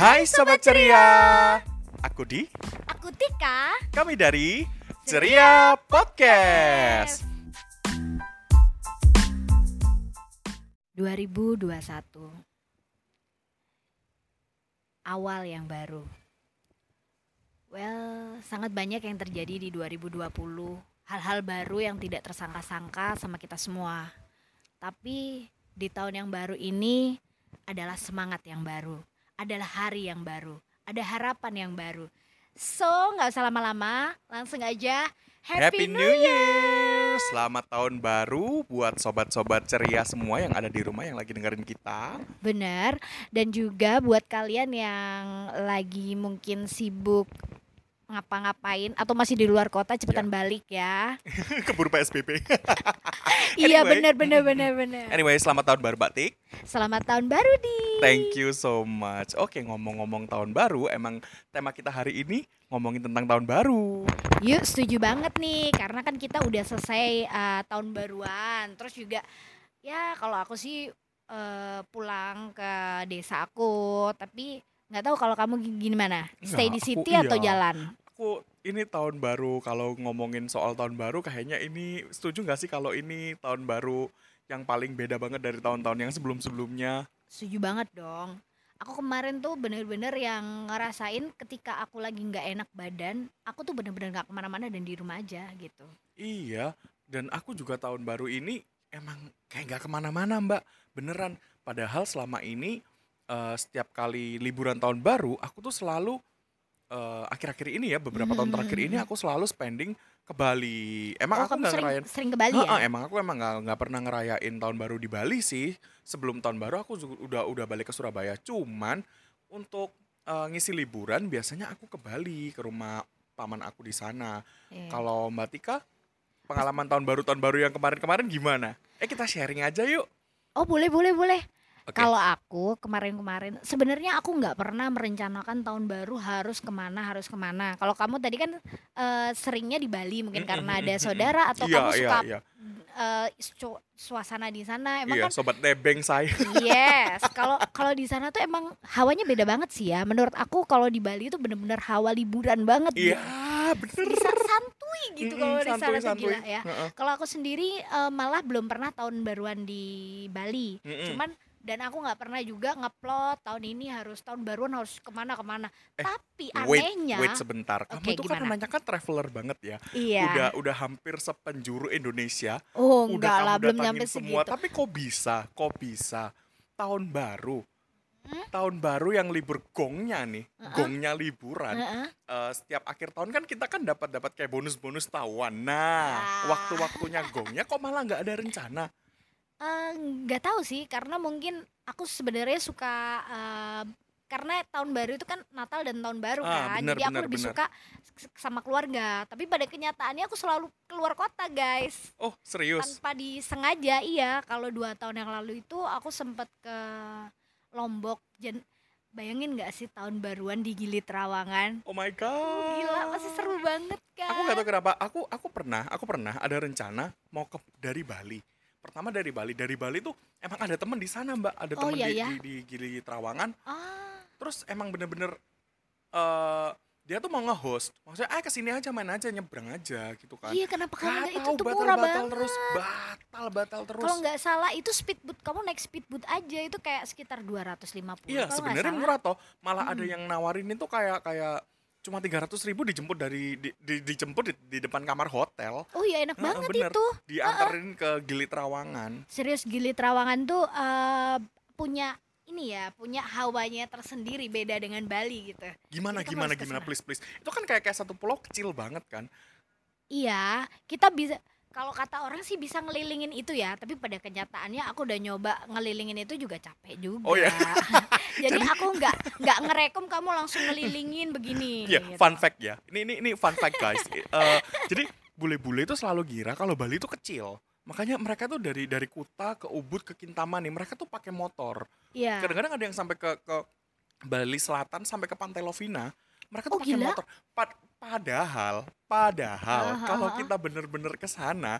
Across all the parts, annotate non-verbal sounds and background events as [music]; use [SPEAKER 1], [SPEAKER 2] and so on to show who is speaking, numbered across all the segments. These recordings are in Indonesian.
[SPEAKER 1] Hai Sobat Ceria Aku Di,
[SPEAKER 2] Aku Tika.
[SPEAKER 1] kami dari Ceria Podcast
[SPEAKER 2] 2021. Awal yang baru. Well, sangat banyak yang terjadi di 2020. Hal-hal baru yang tidak tersangka-sangka sama kita semua. Tapi di tahun yang baru ini adalah semangat yang baru. Adalah hari yang baru. Ada harapan yang baru. So, nggak usah lama-lama, langsung aja
[SPEAKER 1] Happy New Year Selamat tahun baru buat sobat-sobat ceria semua yang ada di rumah yang lagi dengerin kita
[SPEAKER 2] Benar. Dan juga buat kalian yang lagi mungkin sibuk ngapa-ngapain atau masih di luar kota cepetan balik ya. [laughs]
[SPEAKER 1] Keburu PSBB [laughs]
[SPEAKER 2] Iya
[SPEAKER 1] Anyway.
[SPEAKER 2] benar benar benar benar.
[SPEAKER 1] Anyway, selamat tahun baru Batik
[SPEAKER 2] Selamat tahun baru di.
[SPEAKER 1] Thank you so much Oke, ngomong-ngomong tahun baru Emang tema kita hari ini ngomongin tentang tahun baru
[SPEAKER 2] Yuk setuju banget nih karena kan kita udah selesai uh, tahun baruan. Terus juga ya kalau aku sih uh, pulang ke desa aku tapi nggak tahu kalau kamu gi- gimana stay di
[SPEAKER 1] Enggak, aku
[SPEAKER 2] city atau
[SPEAKER 1] iya.
[SPEAKER 2] jalan
[SPEAKER 1] Aku ini tahun baru Kalau ngomongin soal tahun baru Kayaknya ini setuju gak sih kalau ini tahun baru Yang paling beda banget dari tahun-tahun yang sebelum-sebelumnya
[SPEAKER 2] Setuju banget dong. Aku kemarin tuh bener-bener yang ngerasain ketika aku lagi nggak enak badan, aku tuh bener-bener nggak ke mana-mana dan di rumah aja gitu.
[SPEAKER 1] Iya, dan aku juga tahun baru ini emang kayak nggak ke mana-mana mbak, beneran. Padahal selama ini eh, setiap kali liburan tahun baru, aku tuh selalu eh, akhir-akhir ini ya beberapa tahun
[SPEAKER 2] Hmm,
[SPEAKER 1] terakhir
[SPEAKER 2] hmm,
[SPEAKER 1] ini
[SPEAKER 2] hmm.
[SPEAKER 1] aku selalu spending ke Bali. Emang
[SPEAKER 2] oh
[SPEAKER 1] aku nggak ngerayain.
[SPEAKER 2] sering ke Bali ya?
[SPEAKER 1] emang aku emang nggak nggak pernah ngerayain tahun baru di Bali sih. Sebelum tahun baru aku udah udah balik ke Surabaya. Cuman untuk eh, ngisi liburan biasanya aku ke Bali ke rumah paman aku di sana.
[SPEAKER 2] Iya.
[SPEAKER 1] Kalau Mbak Tika, pengalaman tahun baru tahun baru yang kemarin-kemarin gimana? Eh kita sharing aja yuk.
[SPEAKER 2] Oh boleh boleh boleh.
[SPEAKER 1] Oke.
[SPEAKER 2] Kalau aku kemarin-kemarin sebenarnya aku nggak pernah merencanakan tahun baru harus ke mana harus ke mana. Kalau kamu tadi kan eh, seringnya di Bali mungkin
[SPEAKER 1] Mm-mm,
[SPEAKER 2] karena ada
[SPEAKER 1] mm-mm,
[SPEAKER 2] saudara atau
[SPEAKER 1] iya,
[SPEAKER 2] kamu
[SPEAKER 1] iya,
[SPEAKER 2] suka
[SPEAKER 1] iya,
[SPEAKER 2] eh, su- suasana di sana. Emang
[SPEAKER 1] iya,
[SPEAKER 2] kan
[SPEAKER 1] sobat nebeng saya.
[SPEAKER 2] Yes, kalau kalau di sana tuh emang hawanya beda banget sih ya. Menurut aku kalau di Bali itu bener-bener hawa liburan banget.
[SPEAKER 1] Iya,
[SPEAKER 2] gitu.
[SPEAKER 1] bener.
[SPEAKER 2] Bisa santuy gitu
[SPEAKER 1] Mm-mm,
[SPEAKER 2] kalau di sana tuh
[SPEAKER 1] santuy-santuy.
[SPEAKER 2] gila ya.
[SPEAKER 1] Heeh.
[SPEAKER 2] Kalau aku sendiri eh, malah belum pernah tahun baruan di Bali.
[SPEAKER 1] Mm-mm.
[SPEAKER 2] Cuman dan aku nggak pernah juga ngupload tahun ini harus tahun baruan harus ke mana-kemana.
[SPEAKER 1] Eh,
[SPEAKER 2] Tapi
[SPEAKER 1] Wait,
[SPEAKER 2] anehnya,
[SPEAKER 1] wait sebentar. Kamu
[SPEAKER 2] Oke,
[SPEAKER 1] tuh kan
[SPEAKER 2] gimana?
[SPEAKER 1] kan traveler banget ya.
[SPEAKER 2] iya.
[SPEAKER 1] Udah udah hampir sepenjuru Indonesia.
[SPEAKER 2] oh
[SPEAKER 1] udah
[SPEAKER 2] enggak lah, belum nyampe
[SPEAKER 1] semua.
[SPEAKER 2] segitu.
[SPEAKER 1] Tapi kok bisa? Kok bisa? Tahun baru.
[SPEAKER 2] Hmm?
[SPEAKER 1] Tahun baru yang libur gongnya nih,
[SPEAKER 2] Uh-uh.
[SPEAKER 1] gongnya liburan.
[SPEAKER 2] Heeh.
[SPEAKER 1] eh, setiap akhir tahun kan kita kan dapat dapat kayak bonus-bonus tahuan. Nah,
[SPEAKER 2] Ah.
[SPEAKER 1] waktu-waktunya gongnya kok malah nggak ada rencana?
[SPEAKER 2] Eh, nggak tahu sih karena mungkin aku sebenarnya suka eh, karena tahun baru itu kan Natal dan tahun baru
[SPEAKER 1] Ah,
[SPEAKER 2] kan
[SPEAKER 1] benar,
[SPEAKER 2] jadi aku
[SPEAKER 1] benar,
[SPEAKER 2] lebih
[SPEAKER 1] benar.
[SPEAKER 2] suka sama keluarga tapi pada kenyataannya aku selalu keluar kota guys
[SPEAKER 1] Oh, serius?
[SPEAKER 2] tanpa disengaja iya kalau dua tahun yang lalu itu aku sempet ke Lombok Jen bayangin nggak sih tahun baruan di Gili Trawangan
[SPEAKER 1] Oh my
[SPEAKER 2] oh,
[SPEAKER 1] god.
[SPEAKER 2] gila masih seru banget kan
[SPEAKER 1] Aku nggak tahu kenapa. Aku aku pernah, aku pernah ada rencana mau ke dari Bali. Pertama dari Bali, dari Bali tuh emang ada temen di sana mbak, ada
[SPEAKER 2] Oh,
[SPEAKER 1] temen
[SPEAKER 2] iya,
[SPEAKER 1] di,
[SPEAKER 2] ya?
[SPEAKER 1] di, di Gili Trawangan.
[SPEAKER 2] ah
[SPEAKER 1] Terus emang bener-bener eh dia tuh mau nge-host. Maksudnya, ah ke sini aja main aja nyebrang aja gitu kan.
[SPEAKER 2] iya kenapa nggak itu tuh murah
[SPEAKER 1] batal-batal
[SPEAKER 2] banget
[SPEAKER 1] terus, batal batal terus.
[SPEAKER 2] Kalau nggak salah itu speedboat kamu naik speedboat aja itu kayak sekitar 250
[SPEAKER 1] Iya sebenarnya murah toh. Malah ada
[SPEAKER 2] Mm-mm.
[SPEAKER 1] yang nawarin itu kayak kayak cuma tiga ratus ribu dijemput dari di, di- dijemput di, di depan kamar hotel,
[SPEAKER 2] Oh iya enak
[SPEAKER 1] Heeh,
[SPEAKER 2] banget
[SPEAKER 1] bener.
[SPEAKER 2] itu.
[SPEAKER 1] dianterin ke Gili Trawangan.
[SPEAKER 2] Serius Gili Trawangan tuh eh, punya ini ya, punya hawanya tersendiri beda dengan Bali gitu.
[SPEAKER 1] Gimana
[SPEAKER 2] Jadi
[SPEAKER 1] gimana gimana please please. Itu kan kayak kayak satu pulau kecil banget kan.
[SPEAKER 2] Iya, kita bisa kalau kata orang sih bisa ngelilingin itu ya, tapi pada kenyataannya aku udah nyoba ngelilingin itu juga capek juga.
[SPEAKER 1] Oh, ya? [laughs] [laughs]
[SPEAKER 2] Jadi aku nggak nggak ngerekom kamu langsung ngelilingin begini.
[SPEAKER 1] Iya,
[SPEAKER 2] gitu.
[SPEAKER 1] fun fact ya. Ini ini ini fun fact guys. Eh, jadi bule-bule itu selalu gira kalau Bali itu kecil. Makanya mereka tuh dari dari Kuta ke Ubud ke Kintaman nih, mereka tuh pakai motor.
[SPEAKER 2] Iya.
[SPEAKER 1] Kadang-kadang ada yang sampai ke ke Bali Selatan sampai ke Pantai Lovina. Mereka tuh
[SPEAKER 2] Oh,
[SPEAKER 1] pakai motor. Pad- padahal, padahal
[SPEAKER 2] Ah, ah,
[SPEAKER 1] kalau
[SPEAKER 2] ah.
[SPEAKER 1] kita bener-bener ke sana,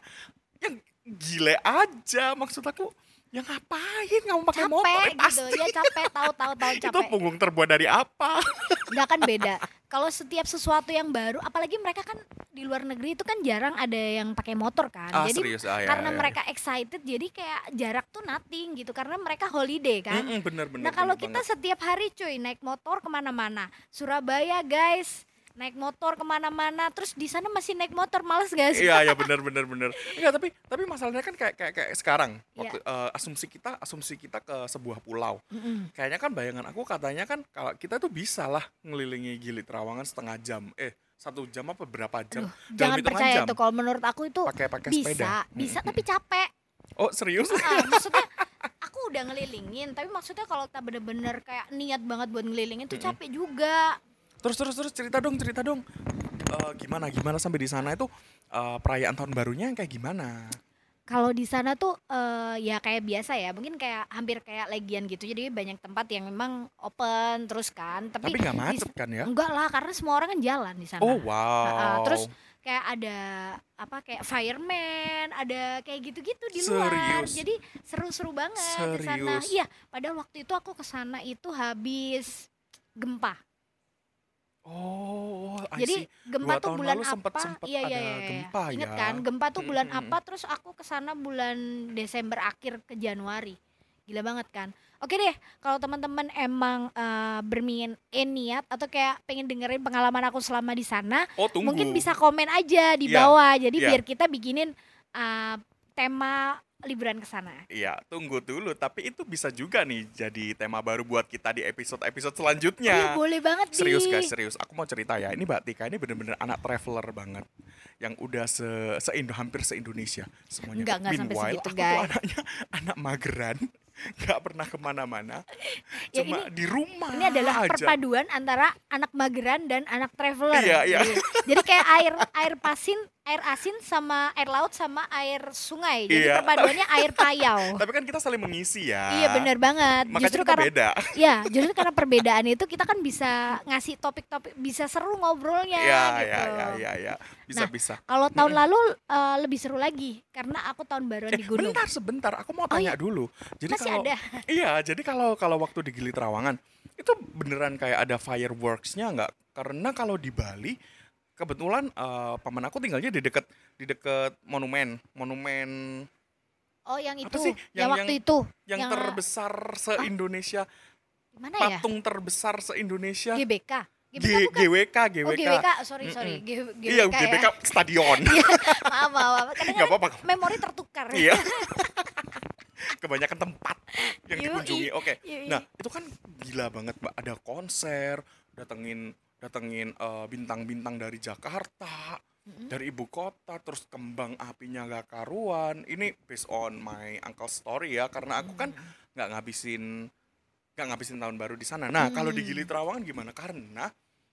[SPEAKER 1] yang gile aja maksud aku. Ya ngapain kamu pakai motor?
[SPEAKER 2] capek
[SPEAKER 1] Eh,
[SPEAKER 2] gitu
[SPEAKER 1] pasti.
[SPEAKER 2] ya capek tahu tahu tahu
[SPEAKER 1] Itu
[SPEAKER 2] capek
[SPEAKER 1] punggung terbuat dari apa? [laughs]
[SPEAKER 2] nggak kan beda kalau setiap sesuatu yang baru apalagi mereka kan di luar negeri itu kan jarang ada yang pakai motor kan
[SPEAKER 1] Ah,
[SPEAKER 2] jadi
[SPEAKER 1] serius ah, ya,
[SPEAKER 2] karena
[SPEAKER 1] ya, ya.
[SPEAKER 2] mereka excited jadi kayak jarak tuh nothing gitu karena mereka holiday kan
[SPEAKER 1] Mm-mm, bener bener.
[SPEAKER 2] nah kalau kita
[SPEAKER 1] banget.
[SPEAKER 2] setiap hari cuy naik motor ke mana-mana Surabaya guys naik motor ke mana-mana terus di sana masih naik motor males gak sih
[SPEAKER 1] Iya, iya [laughs] benar benar benar. Enggak, tapi tapi masalahnya kan kayak kayak kayak sekarang
[SPEAKER 2] Iya.
[SPEAKER 1] waktu eh, asumsi kita asumsi kita ke sebuah pulau.
[SPEAKER 2] Mm-mm.
[SPEAKER 1] Kayaknya kan bayangan aku katanya kan kalau kita tuh bisa lah ngelilingi Gili Trawangan setengah jam. Eh, satu jam apa berapa jam?
[SPEAKER 2] Aduh,
[SPEAKER 1] Dalam
[SPEAKER 2] jangan percaya
[SPEAKER 1] jam.
[SPEAKER 2] tuh kalau menurut aku itu
[SPEAKER 1] Pakai pakai
[SPEAKER 2] bisa
[SPEAKER 1] sepeda.
[SPEAKER 2] bisa
[SPEAKER 1] Mm-mm.
[SPEAKER 2] tapi capek
[SPEAKER 1] Oh, serius?
[SPEAKER 2] Ah, maksudnya aku udah ngelilingin tapi maksudnya kalau kita bener-bener kayak niat banget buat ngelilingin tuh capek juga
[SPEAKER 1] Terus terus terus cerita dong, cerita dong. Eh, gimana gimana sampai di sana itu eh, perayaan tahun barunya kayak gimana?
[SPEAKER 2] kalau di sana tuh eh, ya kayak biasa ya mungkin kayak hampir kayak legian gitu jadi banyak tempat yang memang open terus kan tapi,
[SPEAKER 1] Tapi nggak macet kan ya?
[SPEAKER 2] enggak lah karena semua orang kan jalan di sana
[SPEAKER 1] Oh, wow.
[SPEAKER 2] terus kayak ada apa kayak fireman ada kayak gitu-gitu di luar
[SPEAKER 1] Serius?
[SPEAKER 2] jadi seru-seru banget di sana iya pada waktu itu aku ke sana itu habis gempa
[SPEAKER 1] Oh, I
[SPEAKER 2] Jadi
[SPEAKER 1] see.
[SPEAKER 2] gempa
[SPEAKER 1] Dua
[SPEAKER 2] tuh bulan
[SPEAKER 1] lalu sempet-
[SPEAKER 2] apa?
[SPEAKER 1] sempet
[SPEAKER 2] iya, iya, iya, iya.
[SPEAKER 1] gempa
[SPEAKER 2] Ingat
[SPEAKER 1] ya.
[SPEAKER 2] kan? Gempa tuh bulan
[SPEAKER 1] Mm-mm.
[SPEAKER 2] apa? Terus aku ke sana bulan Desember akhir ke Januari. Gila banget kan? Oke deh, kalau teman-teman emang eh, bermain eh, niat atau kayak pengen dengerin pengalaman aku selama di sana,
[SPEAKER 1] Oh, tunggu.
[SPEAKER 2] mungkin bisa komen aja di
[SPEAKER 1] Iya,
[SPEAKER 2] bawah. Jadi
[SPEAKER 1] iya.
[SPEAKER 2] biar kita bikinin eh, tema liburan ke sana.
[SPEAKER 1] Iya, tunggu dulu. Tapi itu bisa juga nih jadi tema baru buat kita di episode-episode
[SPEAKER 2] Iya,
[SPEAKER 1] selanjutnya.
[SPEAKER 2] boleh banget
[SPEAKER 1] Serius guys, serius. Aku mau cerita ya. Ini Mbak Tika ini bener-bener anak traveler banget. Yang udah se, se Indo hampir se-Indonesia semuanya.
[SPEAKER 2] Enggak, enggak sampai segitu,
[SPEAKER 1] aku
[SPEAKER 2] guys.
[SPEAKER 1] tuh anaknya [laughs] anak mageran. Gak pernah ke mana-mana. [laughs]
[SPEAKER 2] Ya,
[SPEAKER 1] Cuma di rumah
[SPEAKER 2] Ini adalah
[SPEAKER 1] aja.
[SPEAKER 2] perpaduan antara anak mageran dan anak traveler.
[SPEAKER 1] Iya, iya.
[SPEAKER 2] Jadi, jadi kayak air air pasin, air asin sama air laut sama air sungai. Jadi
[SPEAKER 1] Iya.
[SPEAKER 2] perpaduannya air payau. [laughs]
[SPEAKER 1] Tapi kan kita saling mengisi ya.
[SPEAKER 2] Iya benar banget.
[SPEAKER 1] Makanya
[SPEAKER 2] justru
[SPEAKER 1] kita
[SPEAKER 2] karena
[SPEAKER 1] beda. [laughs]
[SPEAKER 2] ya justru karena perbedaan itu kita kan bisa ngasih topik-topik bisa seru ngobrolnya
[SPEAKER 1] Iya,
[SPEAKER 2] gitu.
[SPEAKER 1] iya, iya, iya, iya. Bisa,
[SPEAKER 2] Nah,
[SPEAKER 1] bisa.
[SPEAKER 2] Kalau tahun lalu eh, lebih seru lagi karena aku tahun baruan
[SPEAKER 1] Eh,
[SPEAKER 2] di gunung.
[SPEAKER 1] bentar sebentar, aku mau
[SPEAKER 2] Oh,
[SPEAKER 1] tanya
[SPEAKER 2] iya.
[SPEAKER 1] dulu. Jadi
[SPEAKER 2] Masih
[SPEAKER 1] kalau
[SPEAKER 2] ada. [laughs]
[SPEAKER 1] Iya, jadi kalau kalau waktu di Gili Trawangan itu beneran kayak ada fireworks-nya nggak? Karena kalau di Bali kebetulan eh, paman aku tinggalnya di deket di deket monumen, monumen
[SPEAKER 2] Oh yang itu,
[SPEAKER 1] Apa sih?
[SPEAKER 2] yang,
[SPEAKER 1] Yang-
[SPEAKER 2] waktu itu.
[SPEAKER 1] yang,
[SPEAKER 2] Yang-
[SPEAKER 1] terbesar se-Indonesia,
[SPEAKER 2] Mana ya?
[SPEAKER 1] patung terbesar se-Indonesia.
[SPEAKER 2] GBK.
[SPEAKER 1] G-
[SPEAKER 2] GBK bukan?
[SPEAKER 1] GWK,
[SPEAKER 2] Oh
[SPEAKER 1] GWK.
[SPEAKER 2] GWK, sorry sorry.
[SPEAKER 1] Mm-mm.
[SPEAKER 2] G- GWK
[SPEAKER 1] Iya,
[SPEAKER 2] ya.
[SPEAKER 1] GBK stadion.
[SPEAKER 2] maaf maaf,
[SPEAKER 1] apa-apa.
[SPEAKER 2] memori tertukar
[SPEAKER 1] Iya. [laughs] Kebanyakan tempat yang
[SPEAKER 2] Yoi.
[SPEAKER 1] dikunjungi. Oke.
[SPEAKER 2] Yoi.
[SPEAKER 1] Nah, itu kan gila banget, Mbak. Ada konser, datengin datengin eh, bintang-bintang dari Jakarta,
[SPEAKER 2] Mm-mm.
[SPEAKER 1] dari ibu kota, terus kembang apinya gak karuan. Ini based on my uncle story ya, karena aku kan nggak ngabisin nggak ngabisin tahun baru di sana. Nah, kalau di Gili. Trawangan gimana? Karena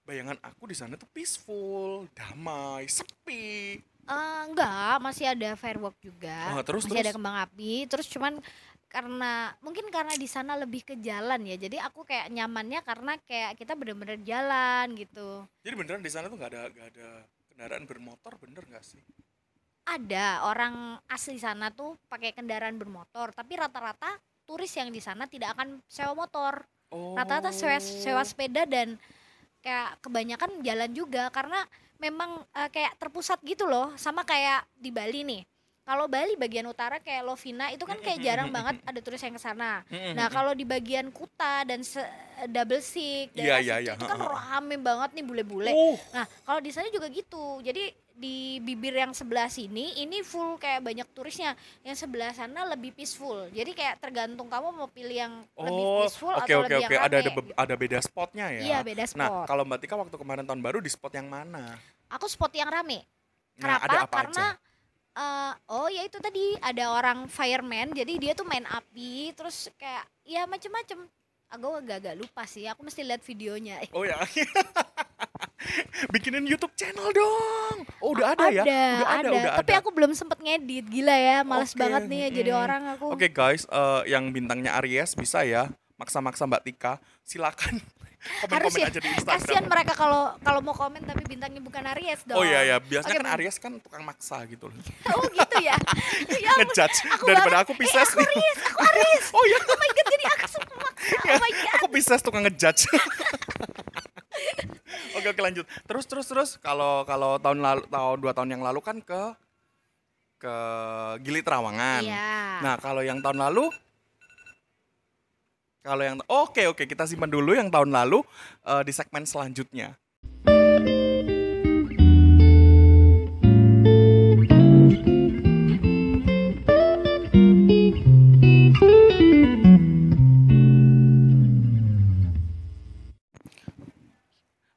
[SPEAKER 1] bayangan aku di sana tuh peaceful, damai, sepi.
[SPEAKER 2] Eh, enggak, masih ada firework juga.
[SPEAKER 1] Oh, terus,
[SPEAKER 2] masih ada
[SPEAKER 1] terus?
[SPEAKER 2] kembang api, terus cuman karena mungkin karena di sana lebih ke jalan ya. Jadi aku kayak nyamannya karena kayak kita bener-bener jalan gitu.
[SPEAKER 1] Jadi beneran di sana tuh nggak ada nggak ada kendaraan bermotor, bener nggak sih?
[SPEAKER 2] Ada orang asli sana tuh pakai kendaraan bermotor, tapi rata-rata turis yang di sana tidak akan sewa motor.
[SPEAKER 1] Oh.
[SPEAKER 2] rata-rata sewa, sewa sepeda dan kayak kebanyakan jalan juga karena memang eh, kayak terpusat gitu loh sama kayak di Bali nih kalau Bali bagian utara kayak Lovina itu kan kayak jarang banget ada turis yang ke sana nah kalau di bagian Kuta dan se- double sik
[SPEAKER 1] Iya,
[SPEAKER 2] daerah
[SPEAKER 1] iya,
[SPEAKER 2] situ
[SPEAKER 1] iya,
[SPEAKER 2] itu kan rame banget nih bule-bule
[SPEAKER 1] Uh,
[SPEAKER 2] nah kalau di sana juga gitu jadi di bibir yang sebelah sini ini full kayak banyak turisnya yang sebelah sana lebih peaceful jadi kayak tergantung kamu mau pilih yang lebih
[SPEAKER 1] oh,
[SPEAKER 2] peaceful
[SPEAKER 1] oke
[SPEAKER 2] atau
[SPEAKER 1] oke
[SPEAKER 2] lebih
[SPEAKER 1] oke.
[SPEAKER 2] yang
[SPEAKER 1] Ada ada
[SPEAKER 2] rame.
[SPEAKER 1] be- ada beda spotnya ya.
[SPEAKER 2] Iya beda spot.
[SPEAKER 1] Nah, kalau Mbak Tika waktu kemarin tahun baru di spot yang mana?
[SPEAKER 2] Aku spot yang rame.
[SPEAKER 1] Nah,
[SPEAKER 2] Kenapa?
[SPEAKER 1] ada apa
[SPEAKER 2] Karena
[SPEAKER 1] aja?
[SPEAKER 2] Eh, oh ya itu tadi ada orang fireman. Jadi dia tuh main api, terus kayak ya macem-macem. Aku agak-agak lupa sih. Aku mesti lihat videonya. [laughs]
[SPEAKER 1] Oh ya. Bikinin YouTube channel dong. Oh, udah ada, ya?
[SPEAKER 2] Ada,
[SPEAKER 1] Udah ada, udah
[SPEAKER 2] Tapi
[SPEAKER 1] ada.
[SPEAKER 2] aku belum sempet ngedit. Gila ya, males
[SPEAKER 1] Oke,
[SPEAKER 2] banget nih ya jadi orang aku.
[SPEAKER 1] Oke guys, eh, yang bintangnya Aries bisa ya maksa-maksa Mbak Tika, silakan komen-komen
[SPEAKER 2] Harus ya.
[SPEAKER 1] aja di Instagram.
[SPEAKER 2] mereka kalau kalau mau komen tapi bintangnya bukan Aries dong.
[SPEAKER 1] Oh iya ya, biasanya
[SPEAKER 2] Oke,
[SPEAKER 1] kan. Aries kan tukang maksa gitu loh. [laughs]
[SPEAKER 2] Oh gitu ya. [laughs] ya.
[SPEAKER 1] Ngejudge
[SPEAKER 2] Aku
[SPEAKER 1] daripada aku
[SPEAKER 2] Eh,
[SPEAKER 1] Pisces
[SPEAKER 2] aku
[SPEAKER 1] nih.
[SPEAKER 2] Aries, aku Aries. [laughs]
[SPEAKER 1] Oh iya,
[SPEAKER 2] Oh my god, jadi aku suka maksa. Oh my god.
[SPEAKER 1] aku Pisces tukang ngejudge. oke oke lanjut. Terus terus terus kalau kalau tahun lalu tahun dua tahun yang lalu kan ke ke Gili Trawangan.
[SPEAKER 2] Iya.
[SPEAKER 1] Nah kalau yang tahun lalu kalau yang oke oke kita simpan dulu yang tahun lalu eh, di segmen selanjutnya.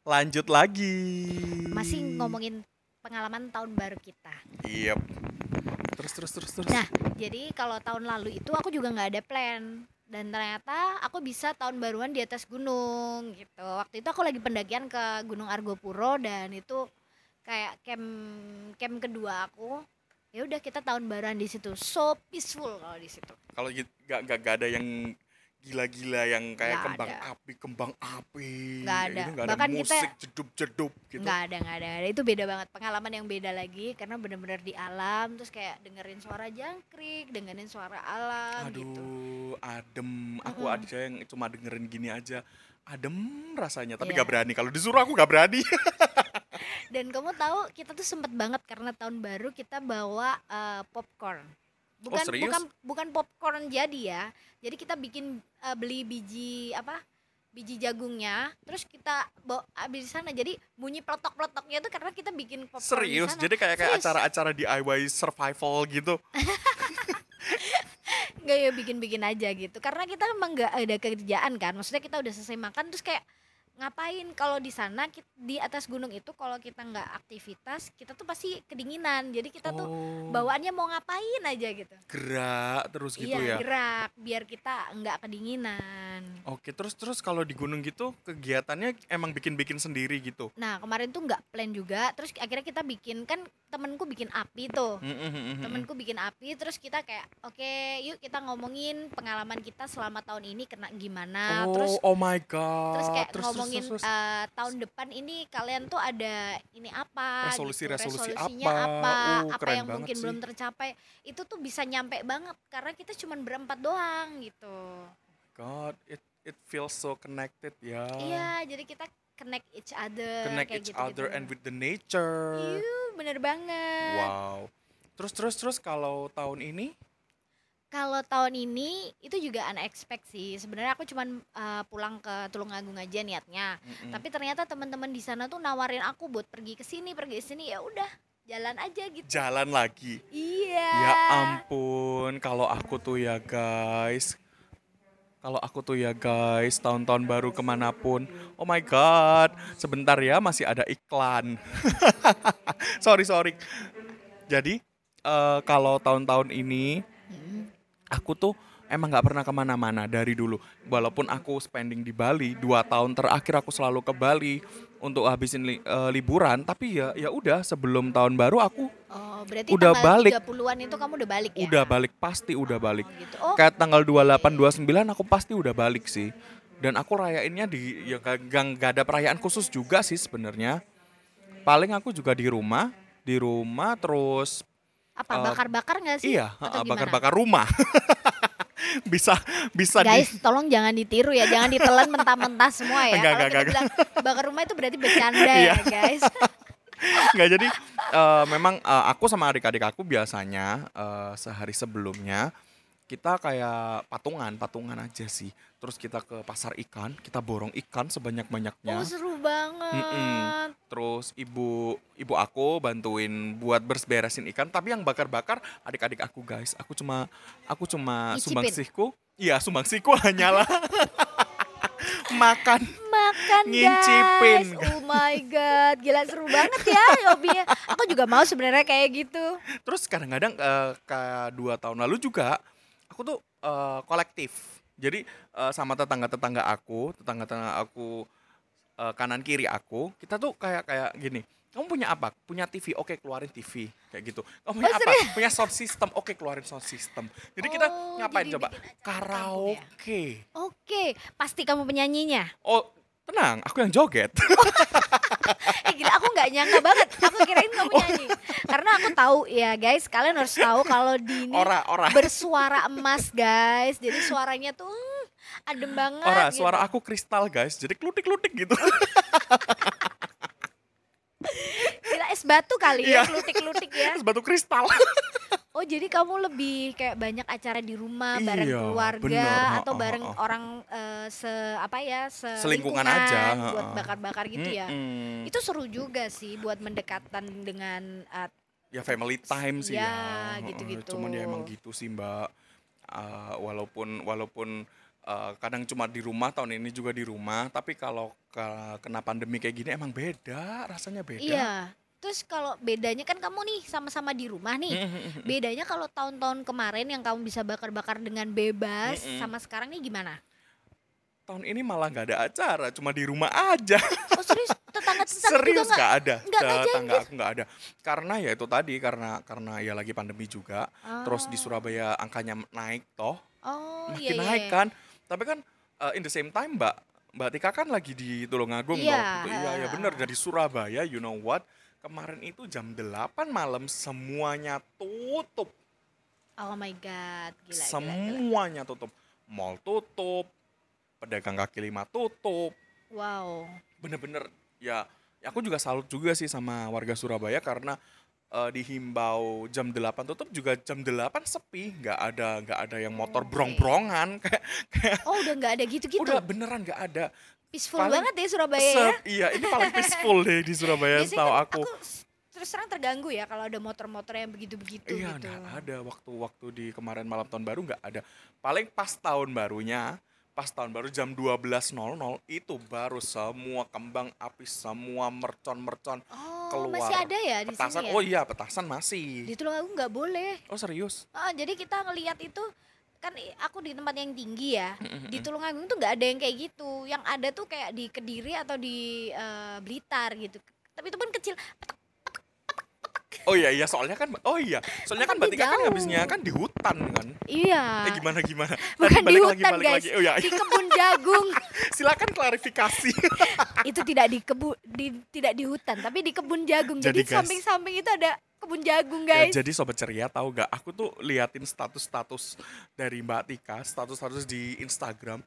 [SPEAKER 1] Lanjut lagi.
[SPEAKER 2] Masih ngomongin pengalaman tahun baru kita.
[SPEAKER 1] Iya. Terus terus terus terus.
[SPEAKER 2] Nah, jadi kalau tahun lalu itu aku juga nggak ada plan dan ternyata aku bisa tahun baruan di atas gunung gitu. Waktu itu aku lagi pendakian ke Gunung Argopuro dan itu kayak camp camp kedua aku. Ya udah kita tahun baruan di situ. So peaceful kalau di situ.
[SPEAKER 1] Kalau gitu gak, gak, gak ada yang gila-gila yang kayak
[SPEAKER 2] Nggak
[SPEAKER 1] kembang
[SPEAKER 2] ada.
[SPEAKER 1] api, kembang api.
[SPEAKER 2] Nggak
[SPEAKER 1] kayak
[SPEAKER 2] ada.
[SPEAKER 1] gitu, nggak
[SPEAKER 2] Bahkan
[SPEAKER 1] ada
[SPEAKER 2] kita-
[SPEAKER 1] musik jedup-jedup gitu.
[SPEAKER 2] nggak ada nggak ada ada. itu beda banget pengalaman yang beda lagi karena bener-bener di alam terus kayak dengerin suara jangkrik dengerin suara alam
[SPEAKER 1] Aduh,
[SPEAKER 2] gitu
[SPEAKER 1] adem. Aku
[SPEAKER 2] Mm-mm.
[SPEAKER 1] aja yang cuma dengerin gini aja. Adem rasanya, tapi
[SPEAKER 2] Iya.
[SPEAKER 1] gak berani. Kalau disuruh aku gak berani. [laughs]
[SPEAKER 2] dan kamu tahu kita tuh sempet banget karena tahun baru kita bawa eh, popcorn bukan
[SPEAKER 1] serius?
[SPEAKER 2] bukan bukan popcorn jadi ya. Jadi kita bikin eh, beli biji apa biji jagungnya terus kita bawa habis di sana. Jadi bunyi peletok peletoknya itu karena kita bikin popcorn
[SPEAKER 1] Serius, jadi kayak kayak acara-acara DIY survival gitu. [laughs]
[SPEAKER 2] nggak ya bikin-bikin aja gitu. Karena kita emang nggak ada kerjaan kan. Maksudnya kita udah selesai makan terus kayak ngapain? Kalau di sana di atas gunung itu kalau kita nggak aktivitas kita tuh pasti kedinginan. Jadi kita tuh
[SPEAKER 1] Oh,
[SPEAKER 2] bawaannya mau ngapain aja gitu.
[SPEAKER 1] Gerak terus gitu
[SPEAKER 2] iya
[SPEAKER 1] ya.
[SPEAKER 2] gerak biar kita nggak kedinginan.
[SPEAKER 1] Oke, terus terus kalau di gunung gitu kegiatannya emang bikin-bikin sendiri gitu.
[SPEAKER 2] nah kemarin tuh nggak plan juga terus akhirnya kita bikin kan temenku bikin api tuh. Temenku bikin api terus kita kayak oke yuk kita ngomongin pengalaman kita selama tahun ini kena gimana.
[SPEAKER 1] Oh,
[SPEAKER 2] terus
[SPEAKER 1] oh my god.
[SPEAKER 2] terus kayak
[SPEAKER 1] Terus, terus,
[SPEAKER 2] ngomongin eh, tahun depan ini kalian tuh ada ini apa
[SPEAKER 1] Resolusi-
[SPEAKER 2] gitu,
[SPEAKER 1] resolusi
[SPEAKER 2] resolusinya
[SPEAKER 1] apa?
[SPEAKER 2] apa
[SPEAKER 1] Uh,
[SPEAKER 2] apa yang mungkin
[SPEAKER 1] sih.
[SPEAKER 2] belum tercapai itu tuh bisa nyampe banget karena kita cuma berempat doang gitu
[SPEAKER 1] God, it it feels so connected ya.
[SPEAKER 2] iya jadi kita connect each other
[SPEAKER 1] Connect
[SPEAKER 2] kayak
[SPEAKER 1] each
[SPEAKER 2] gitu
[SPEAKER 1] other and with the nature.
[SPEAKER 2] Iu, bener banget
[SPEAKER 1] Wow. Terus terus terus kalau tahun ini
[SPEAKER 2] kalau tahun ini itu juga unexpected sih sebenarnya aku cuman eh, pulang ke Tulungagung aja niatnya
[SPEAKER 1] mm-mm.
[SPEAKER 2] tapi ternyata teman-teman di sana tuh nawarin aku buat pergi ke sini pergi ke sini ya udah jalan aja gitu
[SPEAKER 1] jalan lagi.
[SPEAKER 2] iya
[SPEAKER 1] Ya ampun, kalau aku tuh ya guys, kalau aku tuh ya guys, tahun-tahun baru ke mana pun, oh my god, sebentar ya masih ada iklan. [laughs] sorry sorry. Jadi eh, kalau tahun-tahun ini
[SPEAKER 2] Mm.
[SPEAKER 1] Aku tuh emang nggak pernah ke mana-mana dari dulu. Walaupun aku spending di Bali dua tahun terakhir aku selalu ke Bali untuk habisin li- eh, liburan. Tapi ya ya udah sebelum tahun baru aku
[SPEAKER 2] Oh, berarti
[SPEAKER 1] Udah balik.
[SPEAKER 2] 30-an itu kamu udah balik ya?
[SPEAKER 1] udah balik pasti udah balik.
[SPEAKER 2] Oh, gitu. Oh,
[SPEAKER 1] Kayak tanggal 28 29 aku pasti udah balik sih. Dan aku rayainnya di ya gak- gak ada perayaan khusus juga sih sebenarnya. Paling aku juga di rumah, di rumah terus
[SPEAKER 2] apa bakar-bakar nggak sih?
[SPEAKER 1] iya, bakar-bakar rumah. [laughs] bisa bisa di
[SPEAKER 2] Guys, tolong jangan ditiru ya, jangan ditelan mentah-mentah semua ya.
[SPEAKER 1] Enggak, enggak,
[SPEAKER 2] bilang bakar rumah itu berarti bercanda [laughs]
[SPEAKER 1] Iya.
[SPEAKER 2] ya, guys. [laughs]
[SPEAKER 1] Nggak jadi eh, memang eh, aku sama adik-adik aku biasanya eh, sehari sebelumnya kita kayak patungan, patungan aja sih. Terus kita ke pasar ikan, kita borong ikan sebanyak-banyaknya.
[SPEAKER 2] Oh, seru banget.
[SPEAKER 1] Mm-mm. Terus ibu ibu aku bantuin buat beres-beresin ikan, tapi yang bakar-bakar adik-adik aku guys. Aku cuma aku cuma
[SPEAKER 2] Nyicipin.
[SPEAKER 1] sumbangsihku. Iya, sumbangsihku [laughs] hanyalah makan.
[SPEAKER 2] Makan
[SPEAKER 1] Ngincipin.
[SPEAKER 2] guys. Oh my god, gila seru banget ya hobinya. Aku juga mau sebenarnya kayak gitu.
[SPEAKER 1] Terus kadang-kadang eh, ke dua tahun lalu juga aku tuh eh, kolektif. Jadi eh, sama tetangga-tetangga aku, tetangga-tetangga aku eh, kanan kiri aku, kita tuh kayak kayak gini. Kamu punya apa? Punya TV, oke keluarin TV kayak gitu. Kamu punya
[SPEAKER 2] Oh,
[SPEAKER 1] apa? Punya sound system, oke keluarin sound system. Jadi kita
[SPEAKER 2] Oh,
[SPEAKER 1] ngapain
[SPEAKER 2] jadi
[SPEAKER 1] coba?
[SPEAKER 2] kampung ya?
[SPEAKER 1] Karaoke.
[SPEAKER 2] Oke, pasti kamu penyanyinya.
[SPEAKER 1] Oh Tenang, aku yang joget. [laughs]
[SPEAKER 2] Eh gila aku nggak nyangka banget. Aku kirain kamu nyanyi. Karena aku tahu ya guys, kalian harus tahu kalau Dini
[SPEAKER 1] ora, ora.
[SPEAKER 2] bersuara emas guys. Jadi suaranya tuh hmm, adem banget.
[SPEAKER 1] Ora,
[SPEAKER 2] gitu.
[SPEAKER 1] suara aku kristal guys. Jadi klutik-klutik gitu. [laughs]
[SPEAKER 2] Es batu kali ya,
[SPEAKER 1] Iya.
[SPEAKER 2] klutik-klutik ya. [laughs]
[SPEAKER 1] Batu kristal. [laughs]
[SPEAKER 2] Oh jadi kamu lebih kayak banyak acara di rumah bareng
[SPEAKER 1] Iya,
[SPEAKER 2] keluarga
[SPEAKER 1] bener.
[SPEAKER 2] atau
[SPEAKER 1] Ha, ha,
[SPEAKER 2] bareng
[SPEAKER 1] ha.
[SPEAKER 2] orang eh, se apa ya se
[SPEAKER 1] Selingkungan
[SPEAKER 2] lingkungan
[SPEAKER 1] aja,
[SPEAKER 2] buat bakar-bakar gitu ya.
[SPEAKER 1] Mm-mm.
[SPEAKER 2] Itu seru juga sih buat mendekatan dengan eh,
[SPEAKER 1] ya family time sih
[SPEAKER 2] Ya,
[SPEAKER 1] ya.
[SPEAKER 2] Gitu-gitu.
[SPEAKER 1] Cuman ya emang gitu sih Mbak. Eh, walaupun walaupun eh, kadang cuma di rumah tahun ini juga di rumah, tapi kalau ke- kena pandemi kayak gini emang beda, rasanya beda.
[SPEAKER 2] Iya. Terus kalau bedanya kan kamu nih sama-sama di rumah nih.
[SPEAKER 1] Mm-mm.
[SPEAKER 2] Bedanya kalau tahun-tahun kemarin yang kamu bisa bakar-bakar dengan bebas sama sekarang nih gimana?
[SPEAKER 1] Tahun ini malah nggak ada acara, cuma di rumah aja.
[SPEAKER 2] Oh serius tetangga-tetangga [laughs] juga
[SPEAKER 1] Serius
[SPEAKER 2] nggak?
[SPEAKER 1] nggak ada.
[SPEAKER 2] nggak ngajakin?
[SPEAKER 1] Tetangga aku nggak ada. Karena ya itu tadi karena karena ya lagi pandemi juga. Terus di
[SPEAKER 2] Oh.
[SPEAKER 1] Surabaya angkanya naik toh,
[SPEAKER 2] Oh
[SPEAKER 1] makin
[SPEAKER 2] iya iya.
[SPEAKER 1] naik
[SPEAKER 2] iya.
[SPEAKER 1] kan. Tapi kan uh, in the same time Mbak, Mbak Tika kan lagi di Tulungagung
[SPEAKER 2] Iya,
[SPEAKER 1] toh. Gitu. Iya ya
[SPEAKER 2] heeh.
[SPEAKER 1] bener dari Surabaya, you know what? Kemarin itu jam 8 malam semuanya tutup.
[SPEAKER 2] Oh my god, gila, gila, gila.
[SPEAKER 1] semuanya tutup. Mall tutup, pedagang kaki lima tutup.
[SPEAKER 2] Wow.
[SPEAKER 1] Bener-bener ya, ya aku juga salut juga sih sama warga Surabaya karena eh, dihimbau jam 8 tutup juga jam 8 sepi, nggak ada nggak ada yang motor
[SPEAKER 2] Oke.
[SPEAKER 1] brong-brongan [laughs] kayak
[SPEAKER 2] Oh udah nggak ada gitu-gitu.
[SPEAKER 1] udah beneran nggak ada.
[SPEAKER 2] Peaceful
[SPEAKER 1] paling
[SPEAKER 2] banget ya Surabaya ya.
[SPEAKER 1] Iya, ini paling peaceful deh di Surabaya
[SPEAKER 2] kan
[SPEAKER 1] aku.
[SPEAKER 2] s- terus terang terganggu ya kalau ada motor-motor yang begitu-begitu
[SPEAKER 1] Iya,
[SPEAKER 2] gitu.
[SPEAKER 1] ada waktu-waktu di kemarin malam tahun baru nggak ada. Paling pas tahun barunya, pas tahun baru jam 12.00 itu baru semua kembang api, semua mercon-mercon
[SPEAKER 2] Oh,
[SPEAKER 1] keluar.
[SPEAKER 2] masih ada ya di
[SPEAKER 1] petasan.
[SPEAKER 2] sini ya?
[SPEAKER 1] Oh iya, petasan masih.
[SPEAKER 2] Di Tulungagung nggak boleh.
[SPEAKER 1] Oh serius?
[SPEAKER 2] Ah, jadi kita ngelihat itu kan aku di tempat yang tinggi ya. Di Tulungagung tuh nggak ada yang kayak gitu. Yang ada tuh kayak di Kediri atau di eh, Blitar gitu. Tapi itu pun kecil.
[SPEAKER 1] Oh iya iya, soalnya kan oh iya, soalnya kan Mbak Tika kan habisnya kan di hutan kan.
[SPEAKER 2] Iya.
[SPEAKER 1] Eh gimana gimana? Tadi
[SPEAKER 2] Bukan di hutan
[SPEAKER 1] lagi balik
[SPEAKER 2] guys,
[SPEAKER 1] lagi. Oh iya,
[SPEAKER 2] di kebun jagung. [laughs]
[SPEAKER 1] silakan klarifikasi. [laughs]
[SPEAKER 2] itu tidak di kebun di tidak di hutan tapi di kebun jagung jadi,
[SPEAKER 1] Jadi,
[SPEAKER 2] samping-samping itu ada kebun jagung
[SPEAKER 1] Ya,
[SPEAKER 2] guys
[SPEAKER 1] jadi sobat ceria tahu gak? Aku tuh liatin status-status dari Mbak Tika, status-status di Instagram.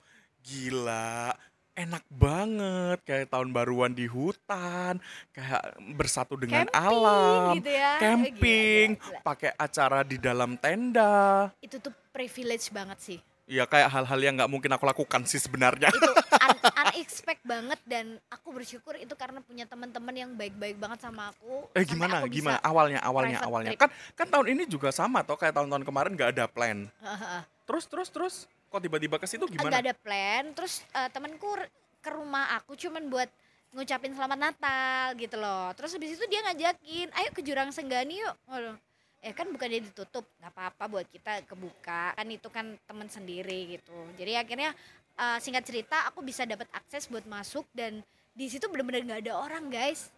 [SPEAKER 1] Gila, enak banget kayak tahun baruan di hutan, kayak bersatu dengan
[SPEAKER 2] Camping
[SPEAKER 1] alam,
[SPEAKER 2] gitu ya.
[SPEAKER 1] camping, pakai acara di dalam tenda.
[SPEAKER 2] itu tuh privilege banget sih
[SPEAKER 1] Ya kayak hal-hal yang nggak mungkin aku lakukan sih sebenarnya.
[SPEAKER 2] itu [laughs] un- unexpected banget dan aku bersyukur itu karena punya teman-teman yang baik-baik banget sama aku
[SPEAKER 1] Eh gimana
[SPEAKER 2] aku
[SPEAKER 1] gimana awalnya awalnya awalnya
[SPEAKER 2] trip.
[SPEAKER 1] kan kan tahun ini juga sama toh kayak tahun-tahun kemarin nggak ada plan. Terus terus terus kok tiba-tiba ke situ gimana?
[SPEAKER 2] ada plan terus eh, temanku ke rumah aku cuman buat ngucapin selamat Natal gitu loh terus habis itu dia ngajakin ayo ke Jurang Senggani yuk Waduh. eh kan bukannya ditutup nggak apa-apa buat kita kebuka kan itu kan teman sendiri gitu jadi akhirnya eh, singkat cerita aku bisa dapat akses buat masuk dan di situ benar-benar nggak ada orang guys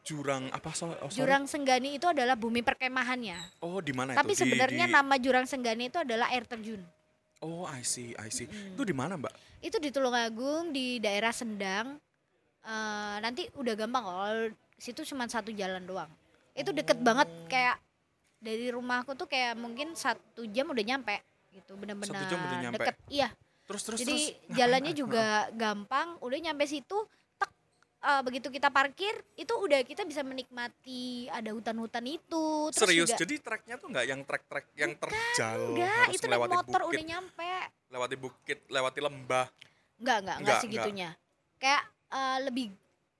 [SPEAKER 1] Jurang apa so, oh, sorry.
[SPEAKER 2] Jurang Senggani itu adalah bumi perkemahannya
[SPEAKER 1] Oh, di mana
[SPEAKER 2] tapi
[SPEAKER 1] itu? Di-
[SPEAKER 2] sebenarnya
[SPEAKER 1] di-
[SPEAKER 2] nama Jurang Senggani itu adalah air terjun
[SPEAKER 1] Oh, I see, I see.
[SPEAKER 2] Mm-mm.
[SPEAKER 1] Itu di mana, Mbak?
[SPEAKER 2] itu di Tulungagung di daerah Sendang Eh, nanti udah gampang kok kalau situ cuma satu jalan doang itu deket banget
[SPEAKER 1] Oh.
[SPEAKER 2] kayak dari rumahku tuh kayak mungkin satu jam udah nyampe gitu
[SPEAKER 1] nyampe.
[SPEAKER 2] deket iya
[SPEAKER 1] Terus terus
[SPEAKER 2] jadi
[SPEAKER 1] terus.
[SPEAKER 2] jalannya
[SPEAKER 1] Mbak?
[SPEAKER 2] juga gampang udah nyampe situ eh, begitu kita parkir itu udah kita bisa menikmati ada hutan-hutan itu terus
[SPEAKER 1] Serius,
[SPEAKER 2] juga
[SPEAKER 1] jadi treknya tuh nggak yang trek-trek yang terjal
[SPEAKER 2] enggak
[SPEAKER 1] harus
[SPEAKER 2] itu
[SPEAKER 1] melewati
[SPEAKER 2] motor
[SPEAKER 1] bukit,
[SPEAKER 2] udah nyampe
[SPEAKER 1] lewati bukit, lewati lembah.
[SPEAKER 2] Enggak, enggak, enggak
[SPEAKER 1] Enggak,
[SPEAKER 2] segitunya. Kayak eh, lebih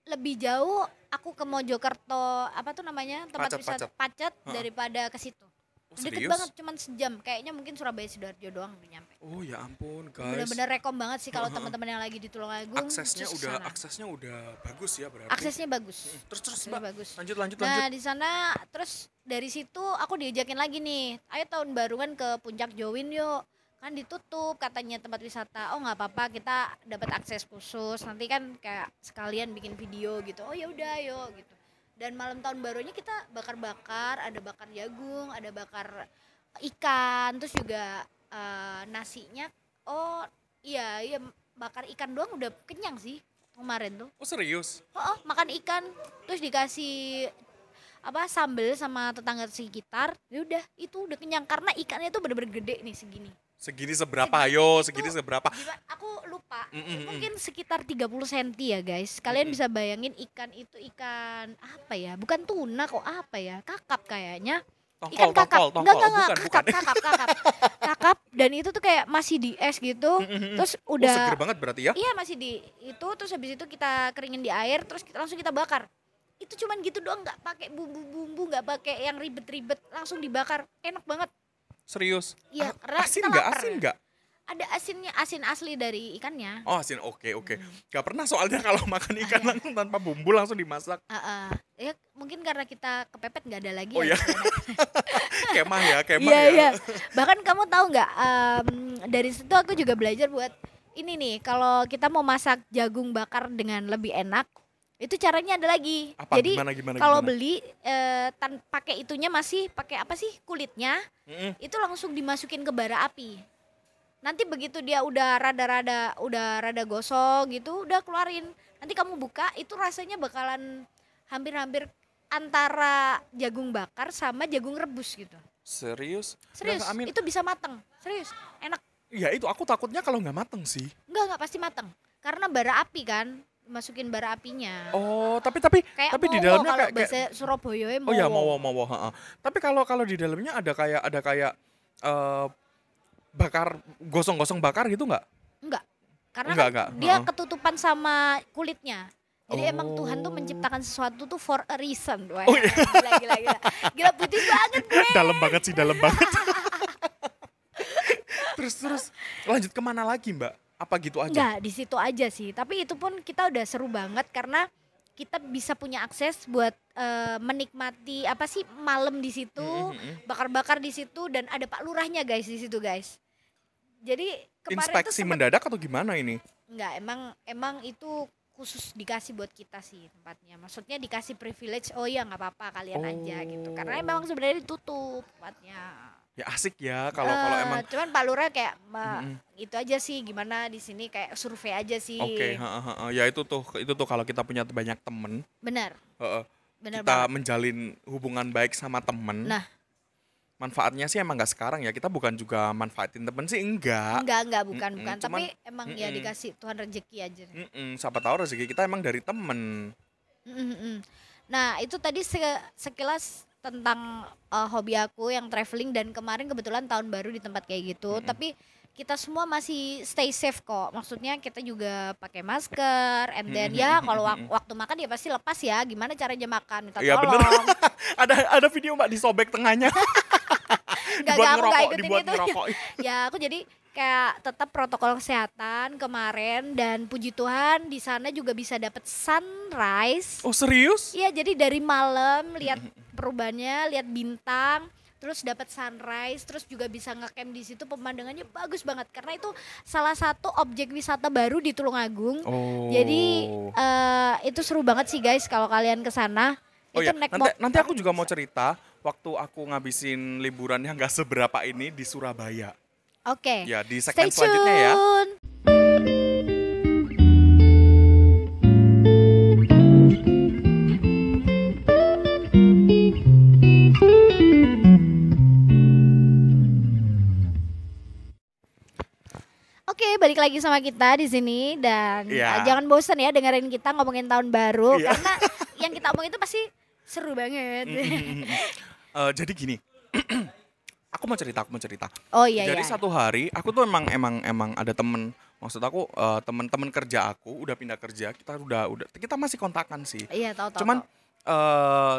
[SPEAKER 2] lebih jauh aku ke Mojokerto apa tuh namanya tempat
[SPEAKER 1] Pacet,
[SPEAKER 2] wisata
[SPEAKER 1] Pacet.
[SPEAKER 2] pacet
[SPEAKER 1] Heeh.
[SPEAKER 2] daripada ke situ.
[SPEAKER 1] Oh,
[SPEAKER 2] Deket
[SPEAKER 1] serius?
[SPEAKER 2] banget cuman sejam. Kayaknya mungkin Surabaya Sidoarjo doang udah nyampe.
[SPEAKER 1] Oh, ya ampun, guys.
[SPEAKER 2] Bener-bener rekom banget sih kalau
[SPEAKER 1] Heeh.
[SPEAKER 2] teman-teman yang lagi di Tulungagung.
[SPEAKER 1] aksesnya
[SPEAKER 2] terus
[SPEAKER 1] udah
[SPEAKER 2] sana.
[SPEAKER 1] aksesnya udah bagus ya berarti.
[SPEAKER 2] Aksesnya bagus.
[SPEAKER 1] Terus terus,
[SPEAKER 2] Aksesnya
[SPEAKER 1] Mbak.
[SPEAKER 2] bagus.
[SPEAKER 1] Lanjut lanjut
[SPEAKER 2] Nah
[SPEAKER 1] lanjut.
[SPEAKER 2] di sana terus dari situ aku diajakin lagi nih, ayo tahun baruan ke Puncak Jowin yuk. Kan ditutup katanya tempat wisata. Oh nggak apa-apa kita dapat akses khusus. Nanti kan kayak sekalian bikin video gitu. Oh ya udah ayo gitu. Dan malam tahun barunya kita bakar-bakar, ada bakar jagung, ada bakar ikan, terus juga eh, nasinya. Oh iya iya bakar ikan doang udah kenyang sih. kemarin tuh.
[SPEAKER 1] Oh serius?
[SPEAKER 2] Oh, oh, makan ikan terus dikasih apa sambel sama tetangga sekitar. Ya udah, itu udah kenyang karena ikannya tuh bener-bener gede nih segini.
[SPEAKER 1] Segini seberapa? Ayo, segini seberapa?
[SPEAKER 2] Gimana? Aku lupa.
[SPEAKER 1] Mm, mm.
[SPEAKER 2] Mungkin sekitar 30 cm ya, guys. Kalian
[SPEAKER 1] Mm, mm.
[SPEAKER 2] bisa bayangin ikan itu ikan apa ya? Bukan tuna kok apa ya? Kakap kayaknya.
[SPEAKER 1] Tongkol,
[SPEAKER 2] Ikan kakap.
[SPEAKER 1] tongkol, tongkol.
[SPEAKER 2] Enggak, enggak, enggak.
[SPEAKER 1] bukan,
[SPEAKER 2] kakap,
[SPEAKER 1] bukan.
[SPEAKER 2] kakap, kakap. [laughs] kakap dan itu tuh kayak masih di es gitu.
[SPEAKER 1] Mm, mm, mm.
[SPEAKER 2] Terus
[SPEAKER 1] Oh,
[SPEAKER 2] udah
[SPEAKER 1] seger banget berarti ya?
[SPEAKER 2] Iya masih di itu terus habis itu kita keringin di air terus kita, langsung kita bakar. Itu cuman gitu doang nggak pakai bumbu-bumbu nggak pakai yang ribet-ribet langsung dibakar enak banget.
[SPEAKER 1] Serius?
[SPEAKER 2] Iya,
[SPEAKER 1] Ah, asin nggak? Asin nggak?
[SPEAKER 2] Ada asinnya asin asli dari ikannya.
[SPEAKER 1] Oh asin, oke oke. Gak pernah soalnya [laughs] kalau makan ikan
[SPEAKER 2] Ah, iya.
[SPEAKER 1] langsung tanpa bumbu langsung dimasak.
[SPEAKER 2] Ah, ah. ya mungkin karena kita kepepet nggak ada lagi
[SPEAKER 1] Oh,
[SPEAKER 2] ya.
[SPEAKER 1] iya. [laughs] Kemah ya, kemah
[SPEAKER 2] Iya
[SPEAKER 1] ya.
[SPEAKER 2] iya. Bahkan kamu tahu nggak em, dari situ aku juga belajar buat ini nih kalau kita mau masak jagung bakar dengan lebih enak itu caranya ada lagi.
[SPEAKER 1] Apa
[SPEAKER 2] Jadi kalau beli eh, tan pakai itunya masih pakai apa sih kulitnya
[SPEAKER 1] Mm-mm.
[SPEAKER 2] itu langsung dimasukin ke bara api. Nanti begitu dia udah rada-rada udah rada gosong gitu udah keluarin. Nanti kamu buka itu rasanya bakalan hampir-hampir antara jagung bakar sama jagung rebus gitu.
[SPEAKER 1] Serius?
[SPEAKER 2] Serius,
[SPEAKER 1] Nggak, Amin.
[SPEAKER 2] itu bisa mateng. Serius, enak.
[SPEAKER 1] Ya itu aku takutnya kalau nggak mateng sih.
[SPEAKER 2] Enggak, enggak pasti mateng. Karena bara api kan, masukin bara apinya.
[SPEAKER 1] Oh tapi tapi
[SPEAKER 2] kayak
[SPEAKER 1] tapi di
[SPEAKER 2] mowo
[SPEAKER 1] dalamnya
[SPEAKER 2] kalau
[SPEAKER 1] kayak, kayak
[SPEAKER 2] Surabaya ya
[SPEAKER 1] oh ya mau mau mau. Tapi kalau kalau di dalamnya ada kayak ada kayak eh bakar gosong-gosong bakar gitu nggak?
[SPEAKER 2] Enggak. Karena
[SPEAKER 1] Enggak,
[SPEAKER 2] kan
[SPEAKER 1] enggak.
[SPEAKER 2] dia
[SPEAKER 1] Heeh.
[SPEAKER 2] ketutupan sama kulitnya. Jadi emang Tuhan tuh
[SPEAKER 1] Oh.
[SPEAKER 2] menciptakan sesuatu tuh for a reason. Wah,
[SPEAKER 1] Oh, iya.
[SPEAKER 2] gila, gila, gila. Gila putih banget gue.
[SPEAKER 1] dalam banget sih dalam banget. [laughs] terus terus lanjut ke mana lagi mbak? Apa gitu aja?
[SPEAKER 2] Enggak, di situ aja sih. Tapi itu pun kita udah seru banget karena kita bisa punya akses buat eh, menikmati apa sih malam di situ, bakar-bakar di situ dan ada Pak Lurahnya guys di situ guys. Jadi kemarin
[SPEAKER 1] Inspeksi
[SPEAKER 2] sempet-
[SPEAKER 1] mendadak atau gimana ini?
[SPEAKER 2] Enggak, emang emang itu khusus dikasih buat kita sih tempatnya. Maksudnya dikasih privilege. Oh iya nggak apa-apa kalian aja gitu. Karena
[SPEAKER 1] Oh.
[SPEAKER 2] memang sebenarnya ditutup tempatnya.
[SPEAKER 1] Ya asik ya kalau kalau
[SPEAKER 2] Eh,
[SPEAKER 1] emang
[SPEAKER 2] cuman Pak Lurah kayak "Ma,
[SPEAKER 1] Mm-mm.
[SPEAKER 2] itu aja sih gimana di sini kayak survei aja sih.
[SPEAKER 1] Oke, heeh, heeh. ya itu tuh itu tuh kalau kita punya banyak temen,
[SPEAKER 2] Benar,
[SPEAKER 1] heeh,
[SPEAKER 2] benar
[SPEAKER 1] kita
[SPEAKER 2] banget.
[SPEAKER 1] menjalin hubungan baik sama temen.
[SPEAKER 2] Nah.
[SPEAKER 1] manfaatnya sih emang nggak sekarang ya. Kita bukan juga manfaatin temen sih enggak.
[SPEAKER 2] Enggak, enggak bukan
[SPEAKER 1] Mm-mm,
[SPEAKER 2] bukan,
[SPEAKER 1] cuman-
[SPEAKER 2] tapi emang ya
[SPEAKER 1] mm-mm.
[SPEAKER 2] dikasih Tuhan rezeki aja.
[SPEAKER 1] Mm-mm, siapa tahu rezeki kita emang dari temen.
[SPEAKER 2] Mm-mm. Nah, itu tadi se- sekilas tentang uh, hobi aku yang traveling dan kemarin kebetulan tahun baru di tempat kayak gitu.
[SPEAKER 1] Mm-mm.
[SPEAKER 2] Tapi kita semua masih stay safe kok. Maksudnya kita juga pakai masker and then
[SPEAKER 1] Mm-mm,
[SPEAKER 2] ya kalau wak- waktu makan ya pasti lepas ya. Gimana caranya makan? Minta
[SPEAKER 1] bener.
[SPEAKER 2] tolong. [laughs]
[SPEAKER 1] ada ada video mbak disobek tengahnya [laughs]
[SPEAKER 2] Enggak,
[SPEAKER 1] dibuat
[SPEAKER 2] enggak, aku enggak
[SPEAKER 1] ngerokok,
[SPEAKER 2] ikutin
[SPEAKER 1] dibuat
[SPEAKER 2] itu.
[SPEAKER 1] ngerokok. [laughs]
[SPEAKER 2] ya, aku jadi kayak tetap protokol kesehatan kemarin dan puji Tuhan di sana juga bisa dapat sunrise.
[SPEAKER 1] Oh serius?
[SPEAKER 2] Iya, jadi dari malam lihat perubahannya, lihat bintang, terus dapat sunrise, terus juga bisa ngecamp di situ pemandangannya bagus banget karena itu salah satu objek wisata baru di Tulungagung.
[SPEAKER 1] Oh.
[SPEAKER 2] Jadi eh, itu seru banget sih guys kalau kalian ke sana.
[SPEAKER 1] Oh
[SPEAKER 2] itu
[SPEAKER 1] ya, nanti, nanti aku juga mau cerita waktu aku ngabisin liburan yang gak seberapa ini di Surabaya.
[SPEAKER 2] Oke.
[SPEAKER 1] Ya di
[SPEAKER 2] Stay
[SPEAKER 1] segmen selanjutnya ya.
[SPEAKER 2] tune. Oke, balik lagi sama kita di sini dan
[SPEAKER 1] Iya.
[SPEAKER 2] uh, jangan bosan ya dengerin kita ngomongin tahun baru
[SPEAKER 1] Iya.
[SPEAKER 2] karena yang kita omongin itu pasti seru banget. [laughs]
[SPEAKER 1] Eh, jadi gini, [clears throat] aku mau cerita, aku mau cerita.
[SPEAKER 2] oh iya
[SPEAKER 1] jadi
[SPEAKER 2] iya.
[SPEAKER 1] satu hari, aku tuh emang emang emang ada temen, maksud aku eh, temen-temen kerja aku udah pindah kerja, kita udah udah kita masih kontakan sih.
[SPEAKER 2] Iya, tahu tahu.
[SPEAKER 1] Cuman
[SPEAKER 2] tahu.
[SPEAKER 1] eh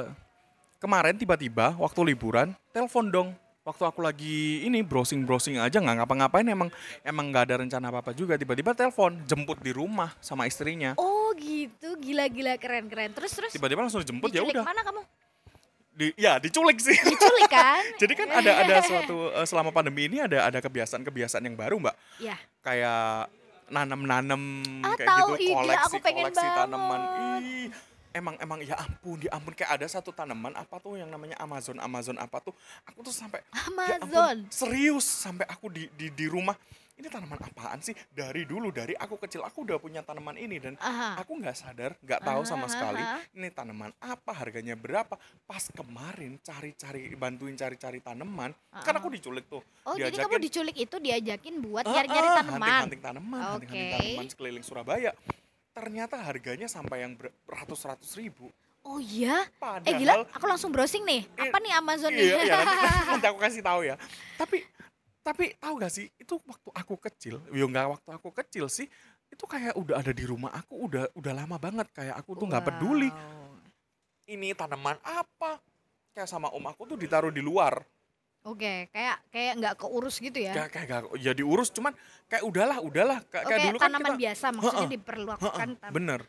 [SPEAKER 1] kemarin tiba-tiba waktu liburan telepon dong. Waktu aku lagi ini browsing-browsing aja nggak ngapa-ngapain emang emang nggak ada rencana apa-apa juga tiba-tiba telepon jemput di rumah sama istrinya.
[SPEAKER 2] Oh gitu, gila-gila keren-keren. Terus terus
[SPEAKER 1] Tiba-tiba langsung dijemput ya udah.
[SPEAKER 2] mana kamu?
[SPEAKER 1] Di, ya diculik sih.
[SPEAKER 2] Diculik kan? [laughs]
[SPEAKER 1] Jadi kan ada ada suatu eh, selama pandemi ini ada ada kebiasaan-kebiasaan yang baru, Mbak.
[SPEAKER 2] Iya.
[SPEAKER 1] Kayak nanam-nanam
[SPEAKER 2] Ah,
[SPEAKER 1] kayak
[SPEAKER 2] tahu,
[SPEAKER 1] gitu, koleksi
[SPEAKER 2] aku pengen
[SPEAKER 1] koleksi tanaman.
[SPEAKER 2] banget.
[SPEAKER 1] Ih, emang emang ya ampun, ya ampun kayak ada satu tanaman apa tuh yang namanya Amazon Amazon apa tuh. Aku tuh sampai ya ampun,
[SPEAKER 2] Amazon.
[SPEAKER 1] serius sampai aku di di di rumah ini tanaman apaan sih dari dulu dari aku kecil aku udah punya tanaman ini dan
[SPEAKER 2] Aha.
[SPEAKER 1] aku nggak sadar nggak tahu sama
[SPEAKER 2] Aha,
[SPEAKER 1] sekali
[SPEAKER 2] aha.
[SPEAKER 1] ini tanaman apa harganya berapa pas kemarin cari-cari bantuin cari-cari tanaman kan
[SPEAKER 2] Ah,
[SPEAKER 1] aku diculik tuh
[SPEAKER 2] Oh, jadi
[SPEAKER 1] diajakin-
[SPEAKER 2] kamu diculik itu diajakin buat nyari-nyari
[SPEAKER 1] ah,
[SPEAKER 2] tanaman.
[SPEAKER 1] hunting-hunting tanaman hunting-hunting
[SPEAKER 2] Oke.
[SPEAKER 1] tanaman sekeliling Surabaya ternyata harganya sampai yang beratus-ratus ribu
[SPEAKER 2] Oh iya?
[SPEAKER 1] padahal
[SPEAKER 2] Eh gila, aku langsung browsing nih.
[SPEAKER 1] Iya,
[SPEAKER 2] Apa nih Amazon nih?
[SPEAKER 1] iya, iya nanti, [laughs] nanti aku kasih tahu ya tapi tapi tahu gak sih itu waktu aku kecil ya nggak waktu aku kecil sih itu kayak udah ada di rumah aku udah udah lama banget kayak aku tuh nggak peduli
[SPEAKER 2] Wow.
[SPEAKER 1] ini tanaman apa kayak sama om aku tuh ditaruh di luar
[SPEAKER 2] Oke, kayak kayak nggak keurus gitu ya?
[SPEAKER 1] kayak kayak gak, ya diurus cuman kayak udahlah udahlah kayak,
[SPEAKER 2] Oke,
[SPEAKER 1] kayak dulu kan
[SPEAKER 2] tanaman
[SPEAKER 1] kita
[SPEAKER 2] biasa maksudnya diperlukan.
[SPEAKER 1] Heeh,
[SPEAKER 2] tan-
[SPEAKER 1] bener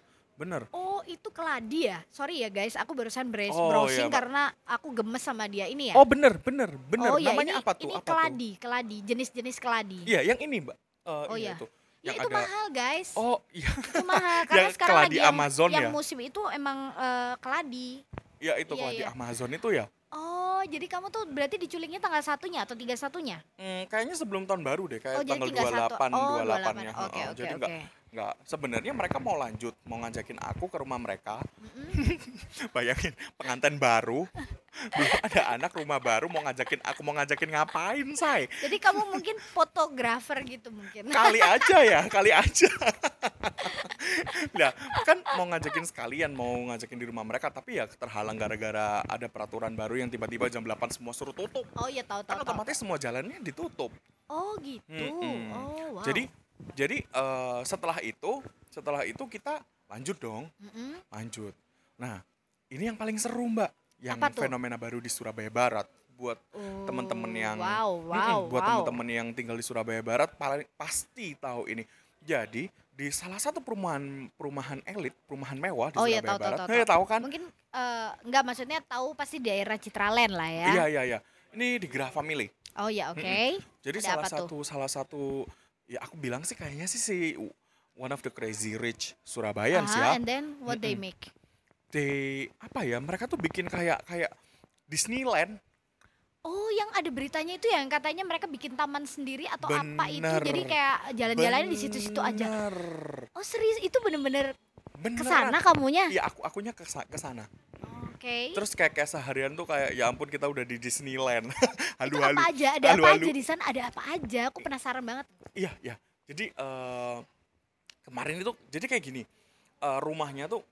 [SPEAKER 1] bener
[SPEAKER 2] Oh, itu keladi ya? Sorry ya guys, aku barusan brace
[SPEAKER 1] Oh,
[SPEAKER 2] browsing
[SPEAKER 1] iya,
[SPEAKER 2] karena aku gemes sama dia ini ya.
[SPEAKER 1] oh bener bener bener
[SPEAKER 2] Oh, ya,
[SPEAKER 1] namanya
[SPEAKER 2] ini,
[SPEAKER 1] apa tuh
[SPEAKER 2] Ini
[SPEAKER 1] apa tuh
[SPEAKER 2] keladi, keladi, jenis-jenis keladi.
[SPEAKER 1] iya yang ini mbak Eh,
[SPEAKER 2] Oh,
[SPEAKER 1] iya
[SPEAKER 2] iya.
[SPEAKER 1] itu
[SPEAKER 2] Ya,
[SPEAKER 1] yang
[SPEAKER 2] itu
[SPEAKER 1] ada
[SPEAKER 2] mahal guys.
[SPEAKER 1] oh iya
[SPEAKER 2] Itu mahal [laughs] karena
[SPEAKER 1] Yang
[SPEAKER 2] sekarang
[SPEAKER 1] keladi
[SPEAKER 2] lagi yang,
[SPEAKER 1] Amazon
[SPEAKER 2] yang
[SPEAKER 1] ya?
[SPEAKER 2] musim itu emang eh, keladi.
[SPEAKER 1] ya itu
[SPEAKER 2] Iya,
[SPEAKER 1] kalau di
[SPEAKER 2] iya.
[SPEAKER 1] Amazon itu ya
[SPEAKER 2] Oh, jadi kamu tuh berarti diculiknya tanggal satunya atau tiga satunya?
[SPEAKER 1] Hmm, kayaknya sebelum tahun baru deh kayak
[SPEAKER 2] Oh, jadi
[SPEAKER 1] tanggal 28
[SPEAKER 2] tiga satu. Oh,
[SPEAKER 1] 28 ya.
[SPEAKER 2] Oke,
[SPEAKER 1] Heeh,
[SPEAKER 2] oke,
[SPEAKER 1] Jadi
[SPEAKER 2] oke.
[SPEAKER 1] enggak enggak sebenarnya mereka mau lanjut, mau ngajakin aku ke rumah mereka. [laughs] Bayangin pengantin baru, belum ada anak rumah baru mau ngajakin aku mau ngajakin ngapain, say?
[SPEAKER 2] Jadi kamu mungkin fotografer gitu mungkin.
[SPEAKER 1] Kali aja ya, [laughs] kali aja. Nah, kan mau ngajakin sekalian, mau ngajakin di rumah mereka, tapi ya terhalang gara-gara ada peraturan baru yang tiba-tiba jam 8 semua suruh tutup.
[SPEAKER 2] Oh iya tahu
[SPEAKER 1] Kan
[SPEAKER 2] tahu. tahu.
[SPEAKER 1] otomatis semua jalannya ditutup.
[SPEAKER 2] Oh gitu.
[SPEAKER 1] Mm-mm.
[SPEAKER 2] Oh wow.
[SPEAKER 1] Jadi jadi eh, setelah itu setelah itu kita lanjut dong,
[SPEAKER 2] Mm-mm.
[SPEAKER 1] lanjut. Nah, ini yang paling seru, Mbak, yang
[SPEAKER 2] Apa tuh?
[SPEAKER 1] fenomena baru di Surabaya Barat buat
[SPEAKER 2] Oh,
[SPEAKER 1] temen-temen yang
[SPEAKER 2] wow wow
[SPEAKER 1] buat
[SPEAKER 2] wow.
[SPEAKER 1] temen-temen yang tinggal di Surabaya Barat paling pasti tahu ini. Jadi di salah satu perumahan perumahan elit, perumahan mewah di
[SPEAKER 2] Oh iya,
[SPEAKER 1] Surabaya
[SPEAKER 2] tahu, tahu,
[SPEAKER 1] Barat.
[SPEAKER 2] tahu,
[SPEAKER 1] Eh, tahu kan?
[SPEAKER 2] Mungkin eh, enggak maksudnya tahu pasti daerah Citraland lah ya.
[SPEAKER 1] Iya, iya, iya. Ini di Gerah Family.
[SPEAKER 2] Oh ya oke.
[SPEAKER 1] Jadi
[SPEAKER 2] Ada
[SPEAKER 1] salah
[SPEAKER 2] apa tuh?
[SPEAKER 1] satu salah satu ya aku bilang sih kayaknya sih si one of the crazy rich Surabayans ya.
[SPEAKER 2] Ah, and then what they
[SPEAKER 1] Mm-mm.
[SPEAKER 2] make?
[SPEAKER 1] They apa ya? Mereka tuh bikin kayak kayak Disneyland.
[SPEAKER 2] Oh, yang ada beritanya itu yang katanya mereka bikin taman sendiri atau apa itu.
[SPEAKER 1] Bener.
[SPEAKER 2] Jadi kayak jalan-jalan di situ-situ aja.
[SPEAKER 1] Bener.
[SPEAKER 2] Oh, serius itu bener-bener
[SPEAKER 1] Beneran.
[SPEAKER 2] ke sana kamunya?
[SPEAKER 1] Iya, aku akunya ke
[SPEAKER 2] Oke.
[SPEAKER 1] Terus kayak kayak seharian tuh kayak ya ampun kita udah di Disneyland. [laughs]
[SPEAKER 2] itu
[SPEAKER 1] Halu-halu.
[SPEAKER 2] apa aja? Ada apa
[SPEAKER 1] Halu-halu.
[SPEAKER 2] aja di sana? Ada apa aja? Aku penasaran banget.
[SPEAKER 1] Iya, iya. Jadi eh kemarin itu jadi kayak gini. eh, rumahnya tuh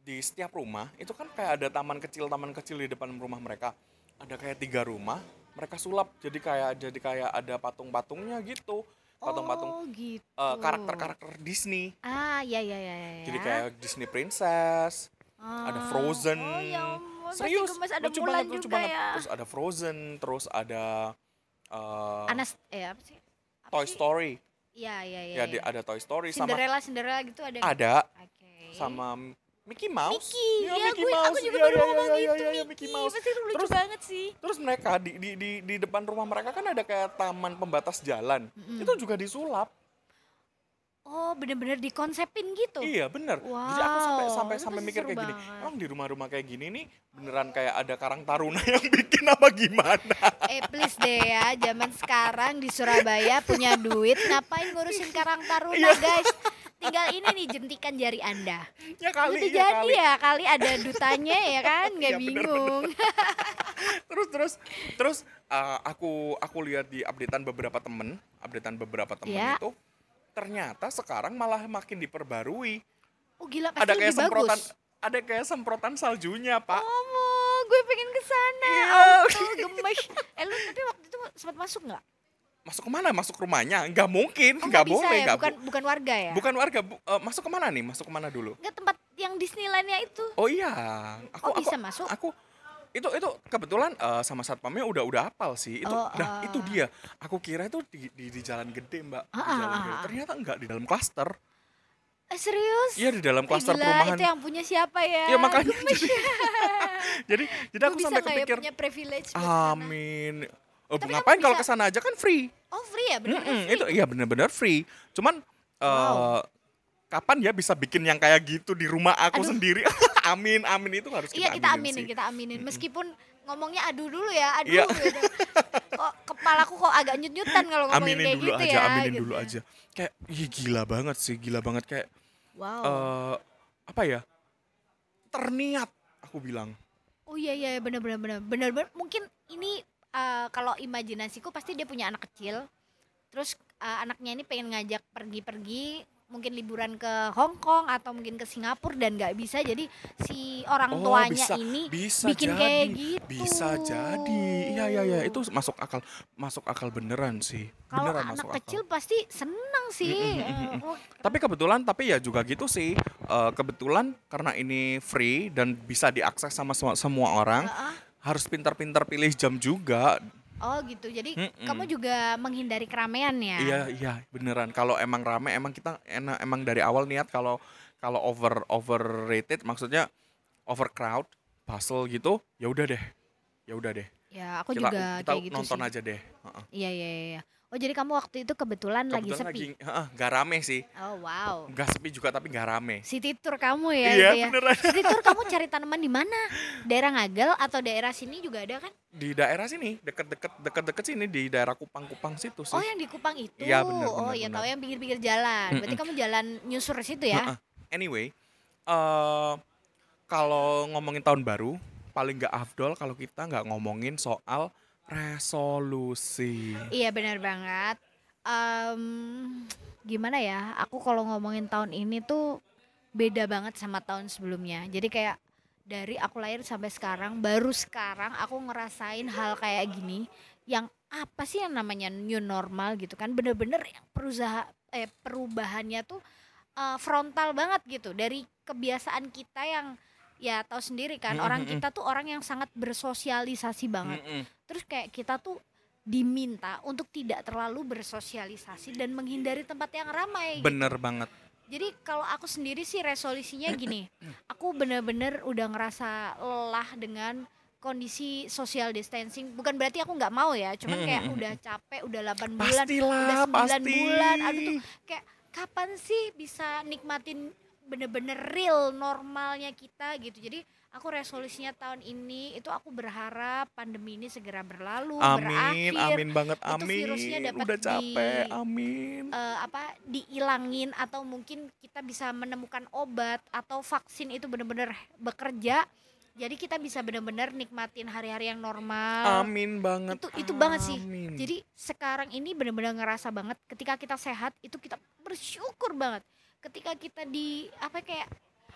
[SPEAKER 1] di setiap rumah itu kan kayak ada taman kecil taman kecil di depan rumah mereka. Ada kayak tiga rumah, mereka sulap jadi kayak jadi kayak ada patung-patungnya gitu. Patung-patung
[SPEAKER 2] Oh, gitu.
[SPEAKER 1] eh, karakter-karakter Disney.
[SPEAKER 2] Ah, ya ya ya ya.
[SPEAKER 1] Jadi
[SPEAKER 2] ya.
[SPEAKER 1] kayak Disney Princess, ada
[SPEAKER 2] Ah,
[SPEAKER 1] Frozen.
[SPEAKER 2] Oh, ya ampun,
[SPEAKER 1] serius,
[SPEAKER 2] gemes ada
[SPEAKER 1] lucu
[SPEAKER 2] Mulan
[SPEAKER 1] banget, lucu
[SPEAKER 2] juga
[SPEAKER 1] banget.
[SPEAKER 2] ya.
[SPEAKER 1] Terus ada Frozen, terus ada eh,
[SPEAKER 2] Anas eh apa sih? Apa
[SPEAKER 1] Toy
[SPEAKER 2] sih?
[SPEAKER 1] Story.
[SPEAKER 2] Iya, iya, iya.
[SPEAKER 1] Ya,
[SPEAKER 2] iya.
[SPEAKER 1] di- ada Toy Story sama
[SPEAKER 2] Cinderella, Cinderella gitu ada.
[SPEAKER 1] ada
[SPEAKER 2] Oke.
[SPEAKER 1] sama Mickey Mouse.
[SPEAKER 2] Mickey,
[SPEAKER 1] Iya,
[SPEAKER 2] ya,
[SPEAKER 1] Mickey
[SPEAKER 2] gue, aku
[SPEAKER 1] Mouse.
[SPEAKER 2] juga
[SPEAKER 1] Iya,
[SPEAKER 2] baru
[SPEAKER 1] iya,
[SPEAKER 2] ngomong
[SPEAKER 1] iya,
[SPEAKER 2] gitu,
[SPEAKER 1] iya, iya,
[SPEAKER 2] Mickey.
[SPEAKER 1] Mickey Mouse.
[SPEAKER 2] Pasti lucu
[SPEAKER 1] Terus-
[SPEAKER 2] banget sih.
[SPEAKER 1] Terus mereka di, di di di depan rumah mereka kan ada kayak taman pembatas jalan.
[SPEAKER 2] Mm-mm.
[SPEAKER 1] Itu juga disulap.
[SPEAKER 2] Oh, bener-bener dikonsepin gitu.
[SPEAKER 1] Iya, bener. Jadi aku sampai
[SPEAKER 2] Wow,
[SPEAKER 1] sampai
[SPEAKER 2] itu
[SPEAKER 1] sampai mikir kayak gini.
[SPEAKER 2] banget.
[SPEAKER 1] Emang di rumah-rumah kayak gini nih beneran kayak ada karang taruna yang [laughs] bikin apa gimana?
[SPEAKER 2] Eh please deh ya, zaman sekarang di Surabaya punya duit, ngapain ngurusin Karang Taruna
[SPEAKER 1] Iya.
[SPEAKER 2] guys? Tinggal ini nih jentikan jari Anda.
[SPEAKER 1] ya kali
[SPEAKER 2] Udah
[SPEAKER 1] ya
[SPEAKER 2] jadi
[SPEAKER 1] kali.
[SPEAKER 2] ya, kali ada dutanya ya kan, nggak
[SPEAKER 1] Iya, bener,
[SPEAKER 2] bingung. [laughs]
[SPEAKER 1] terus terus terus uh, aku aku lihat di updatean beberapa temen updatean beberapa temen
[SPEAKER 2] Ya.
[SPEAKER 1] itu ternyata sekarang malah makin diperbarui
[SPEAKER 2] Oh gila, pasti
[SPEAKER 1] ada kayak
[SPEAKER 2] lebih
[SPEAKER 1] semprotan
[SPEAKER 2] bagus.
[SPEAKER 1] ada kayak semprotan saljunya pak
[SPEAKER 2] Oh, mau, gue pengen ke sana.
[SPEAKER 1] Iya.
[SPEAKER 2] Auto [laughs] gemes. Eh lu tapi waktu itu sempat masuk nggak?
[SPEAKER 1] masuk ke mana masuk rumahnya nggak mungkin
[SPEAKER 2] Oh,
[SPEAKER 1] nggak
[SPEAKER 2] bisa
[SPEAKER 1] boleh
[SPEAKER 2] ya,
[SPEAKER 1] nggak
[SPEAKER 2] bukan
[SPEAKER 1] bu-
[SPEAKER 2] bukan warga ya?
[SPEAKER 1] bukan warga bu- uh, masuk ke mana nih masuk ke mana dulu
[SPEAKER 2] Nggak tempat yang Disneylandnya itu.
[SPEAKER 1] oh iya aku
[SPEAKER 2] Oh, bisa
[SPEAKER 1] aku,
[SPEAKER 2] masuk?
[SPEAKER 1] aku itu itu kebetulan uh, sama satpamnya udah udah hafal sih itu
[SPEAKER 2] Oh,
[SPEAKER 1] nah
[SPEAKER 2] ah.
[SPEAKER 1] itu dia aku kira itu di, di, di jalan gede mbak di
[SPEAKER 2] Ah,
[SPEAKER 1] jalan
[SPEAKER 2] ah,
[SPEAKER 1] gede ternyata enggak di dalam klaster
[SPEAKER 2] Eh, serius?
[SPEAKER 1] iya di dalam
[SPEAKER 2] Eh,
[SPEAKER 1] klaster
[SPEAKER 2] gila,
[SPEAKER 1] perumahan
[SPEAKER 2] itu yang punya siapa ya?
[SPEAKER 1] Iya makanya jadi, [laughs] jadi jadi aku sampai
[SPEAKER 2] ya
[SPEAKER 1] kepikir
[SPEAKER 2] punya privilege
[SPEAKER 1] amin. Oh,
[SPEAKER 2] Tapi
[SPEAKER 1] ngapain kalau
[SPEAKER 2] bisa-
[SPEAKER 1] ke sana aja kan free.
[SPEAKER 2] Oh free ya bener
[SPEAKER 1] Mm-mm, itu iya benar-benar free. Cuman eh,
[SPEAKER 2] Wow.
[SPEAKER 1] Kapan ya bisa bikin yang kayak gitu di rumah aku
[SPEAKER 2] Aduh.
[SPEAKER 1] sendiri? [laughs] amin, amin itu harus
[SPEAKER 2] Iya
[SPEAKER 1] kita
[SPEAKER 2] kita
[SPEAKER 1] aminin
[SPEAKER 2] aminin
[SPEAKER 1] sih.
[SPEAKER 2] kita aminin meskipun ngomongnya aduh dulu ya aduh
[SPEAKER 1] Iya.
[SPEAKER 2] gitu. Kok kepalaku kok agak nyut-nyutan kalau ngomongin
[SPEAKER 1] aminin
[SPEAKER 2] kayak
[SPEAKER 1] dulu
[SPEAKER 2] gitu
[SPEAKER 1] aja
[SPEAKER 2] ya.
[SPEAKER 1] aminin
[SPEAKER 2] gitu
[SPEAKER 1] dulu
[SPEAKER 2] ya.
[SPEAKER 1] aja kayak ih gila banget sih gila banget kayak
[SPEAKER 2] Wow.
[SPEAKER 1] eh apa ya terniat aku bilang
[SPEAKER 2] Oh iya iya benar benar benar benar benar mungkin ini eh, kalau imajinasiku pasti dia punya anak kecil terus eh, anaknya ini pengen ngajak pergi-pergi mungkin liburan ke Hong Kong atau mungkin ke Singapura dan nggak bisa jadi si orang
[SPEAKER 1] Oh,
[SPEAKER 2] tuanya
[SPEAKER 1] bisa,
[SPEAKER 2] ini
[SPEAKER 1] bisa
[SPEAKER 2] bikin
[SPEAKER 1] jadi.
[SPEAKER 2] kayak gitu.
[SPEAKER 1] Bisa jadi. Iya iya iya. Itu masuk akal masuk akal beneran sih.
[SPEAKER 2] Kalau
[SPEAKER 1] beneran
[SPEAKER 2] anak
[SPEAKER 1] masuk akal.
[SPEAKER 2] kecil pasti seneng sih.
[SPEAKER 1] Mm, mm, mm,
[SPEAKER 2] Eh, oh,
[SPEAKER 1] tapi kebetulan tapi ya juga gitu sih. Eh, kebetulan karena ini free dan bisa diakses sama semua, semua orang
[SPEAKER 2] Heeh.
[SPEAKER 1] harus pintar-pintar pilih jam juga
[SPEAKER 2] oh gitu jadi
[SPEAKER 1] Mm-mm.
[SPEAKER 2] kamu juga menghindari keramaian ya
[SPEAKER 1] Iya iya beneran. Kalau emang rame emang kita enak emang dari awal niat kalau kalau over overrated maksudnya overcrowd, bustle gitu, ya udah deh. Ya udah deh.
[SPEAKER 2] ya aku
[SPEAKER 1] kita
[SPEAKER 2] juga
[SPEAKER 1] kita
[SPEAKER 2] kayak gitu
[SPEAKER 1] nonton
[SPEAKER 2] sih
[SPEAKER 1] aja deh. Heeh.
[SPEAKER 2] iya iya iya oh jadi kamu waktu itu kebetulan, lagi
[SPEAKER 1] Kebetulan
[SPEAKER 2] sepi
[SPEAKER 1] heeh, nggak rame sih.
[SPEAKER 2] oh wow
[SPEAKER 1] Nggak sepi juga tapi nggak rame.
[SPEAKER 2] City tour kamu ya
[SPEAKER 1] iya
[SPEAKER 2] itu ya.
[SPEAKER 1] beneran.
[SPEAKER 2] City tour kamu cari tanaman di mana? Daerah Ngagel atau daerah sini juga ada kan?
[SPEAKER 1] Di daerah sini deket-deket deket-deket sini di daerah Kupang-Kupang situ sih.
[SPEAKER 2] Oh yang di Kupang itu.
[SPEAKER 1] Iya, bener,
[SPEAKER 2] oh
[SPEAKER 1] bener,
[SPEAKER 2] iya
[SPEAKER 1] bener.
[SPEAKER 2] tahu yang pinggir-pinggir jalan. Berarti kamu jalan nyusur situ ya?
[SPEAKER 1] Anyway, eh kalau ngomongin tahun baru paling nggak afdol kalau kita nggak ngomongin soal resolusi.
[SPEAKER 2] Iya benar banget. Em, gimana ya? Aku kalau ngomongin tahun ini tuh beda banget sama tahun sebelumnya. Jadi kayak dari aku lahir sampai sekarang, baru sekarang aku ngerasain hal kayak gini yang apa sih yang namanya new normal gitu kan? Bener-bener yang perusaha eh perubahannya tuh eh, frontal banget gitu dari kebiasaan kita yang ya tahu sendiri kan
[SPEAKER 1] Mm,
[SPEAKER 2] orang
[SPEAKER 1] mm, mm.
[SPEAKER 2] kita tuh orang yang sangat bersosialisasi banget
[SPEAKER 1] Mm-mm.
[SPEAKER 2] terus kayak kita tuh diminta untuk tidak terlalu bersosialisasi dan menghindari tempat yang ramai gitu.
[SPEAKER 1] Bener banget.
[SPEAKER 2] jadi kalau aku sendiri sih resolusinya gini aku bener-bener udah ngerasa lelah dengan kondisi social distancing bukan berarti aku nggak mau ya cuman kayak udah capek udah 8 bulan
[SPEAKER 1] Pastilah,
[SPEAKER 2] udah 9
[SPEAKER 1] pasti.
[SPEAKER 2] bulan aduh tuh kayak kapan sih bisa nikmatin bener-bener real normalnya kita gitu jadi aku resolusinya tahun ini itu aku berharap pandemi ini segera berlalu
[SPEAKER 1] Amin,
[SPEAKER 2] berakhir
[SPEAKER 1] amin banget,
[SPEAKER 2] itu
[SPEAKER 1] amin.
[SPEAKER 2] virusnya dapat
[SPEAKER 1] Udah capek,
[SPEAKER 2] di-
[SPEAKER 1] amin.
[SPEAKER 2] eh, apa diilangin atau mungkin kita bisa menemukan obat atau vaksin itu benar-benar bekerja jadi kita bisa benar-benar nikmatin hari-hari yang normal
[SPEAKER 1] Amin banget.
[SPEAKER 2] itu itu banget sih
[SPEAKER 1] amin.
[SPEAKER 2] jadi sekarang ini benar-benar ngerasa banget ketika kita sehat itu kita bersyukur banget ketika kita di apa kayak